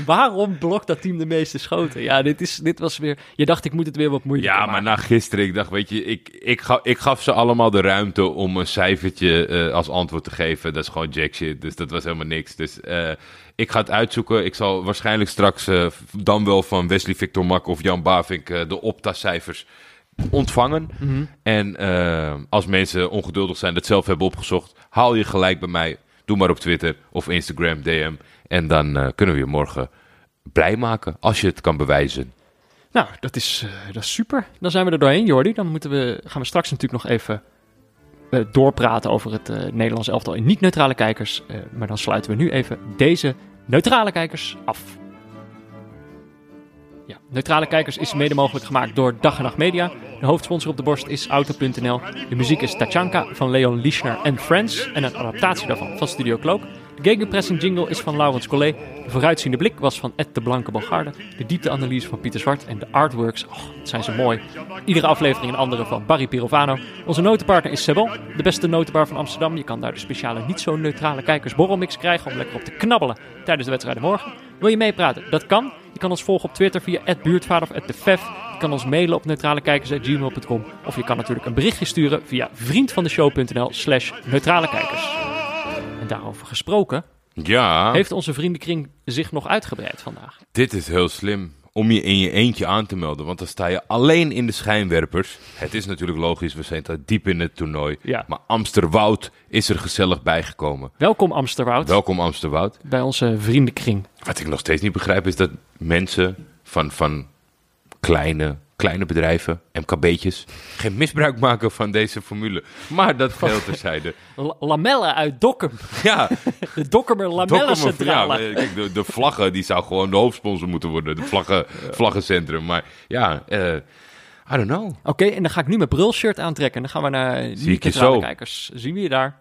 Waarom blokt dat team de meeste schoten? Ja, dit, is, dit was weer... Je dacht, ik moet het weer wat moeilijker Ja, maar maken. na gisteren, ik dacht, weet je, ik, ik, ga, ik gaf ze allemaal de ruimte om een cijfertje eh, als antwoord te geven. Dat is gewoon jack shit, dus dat was helemaal niks. Dus eh, ik ga het uitzoeken. Ik zal waarschijnlijk straks eh, dan wel van Wesley Victor Mak of Jan Bavink de Opta-cijfers ontvangen. Mhm. En eh, als mensen ongeduldig zijn, dat zelf hebben opgezocht, haal je gelijk bij mij. Doe maar op Twitter of Instagram, DM. En dan eh, kunnen we je morgen blij maken, als je het kan bewijzen. Nou, dat is, eh, dat is super. Dan zijn we er doorheen, Jordi. Dan moeten we, gaan we straks natuurlijk nog even eh, doorpraten over het Nederlands elftal in niet-neutrale kijkers. Maar dan sluiten we nu even deze neutrale kijkers af. Ja, neutrale kijkers is mede mogelijk gemaakt door Dag en Nacht Media. De hoofdsponsor op de borst is Auto.nl. De muziek is Tachanka van Leon Lischner en Friends. En een adaptatie daarvan van Studio Cloak. De gegenpressing jingle is van Laurens Collet. De vooruitziende blik was van Ed de Blanke Bogarde. De diepteanalyse van Pieter Zwart. En de artworks, oh, wat zijn ze mooi. Iedere aflevering een andere van Barry Pirovano. Onze notenpartner is Sebon, de beste notenbar van Amsterdam. Je kan daar de speciale niet zo neutrale kijkersborrelmix krijgen om lekker op te knabbelen tijdens de wedstrijden morgen. Wil je meepraten? Dat kan. Je kan ons volgen op Twitter via @buurtvader of @defef. Je kan ons mailen op neutralekijkers.gmail.com of je kan natuurlijk een berichtje sturen via vriendvandeshow.nl slash neutralekijkers. En daarover gesproken, Ja. heeft onze vriendenkring zich nog uitgebreid vandaag. Dit is heel slim om je in je eentje aan te melden, want dan sta je alleen in de schijnwerpers. Het is natuurlijk logisch, we zijn daar diep in het toernooi. Ja. Maar Amsterwoud is er gezellig bijgekomen. Welkom Amsterwoud Welkom Amsterwoud. bij onze vriendenkring. Wat ik nog steeds niet begrijp is dat mensen van, van kleine, kleine bedrijven, MKB'tjes, geen misbruik maken van deze formule. Maar dat geheel terzijde. La- lamellen uit Dokkum. Ja, De Dokkumer lamellencentrale. Ja, kijk, de, de vlaggen, die zou gewoon de hoofdsponsor moeten worden. De vlaggen, vlaggencentrum. Maar ja, eh, I don't know. Oké, en dan ga ik nu mijn brulshirt aantrekken. En dan gaan we naar Zie ik je neutrale zo. kijkers. Zien we je daar.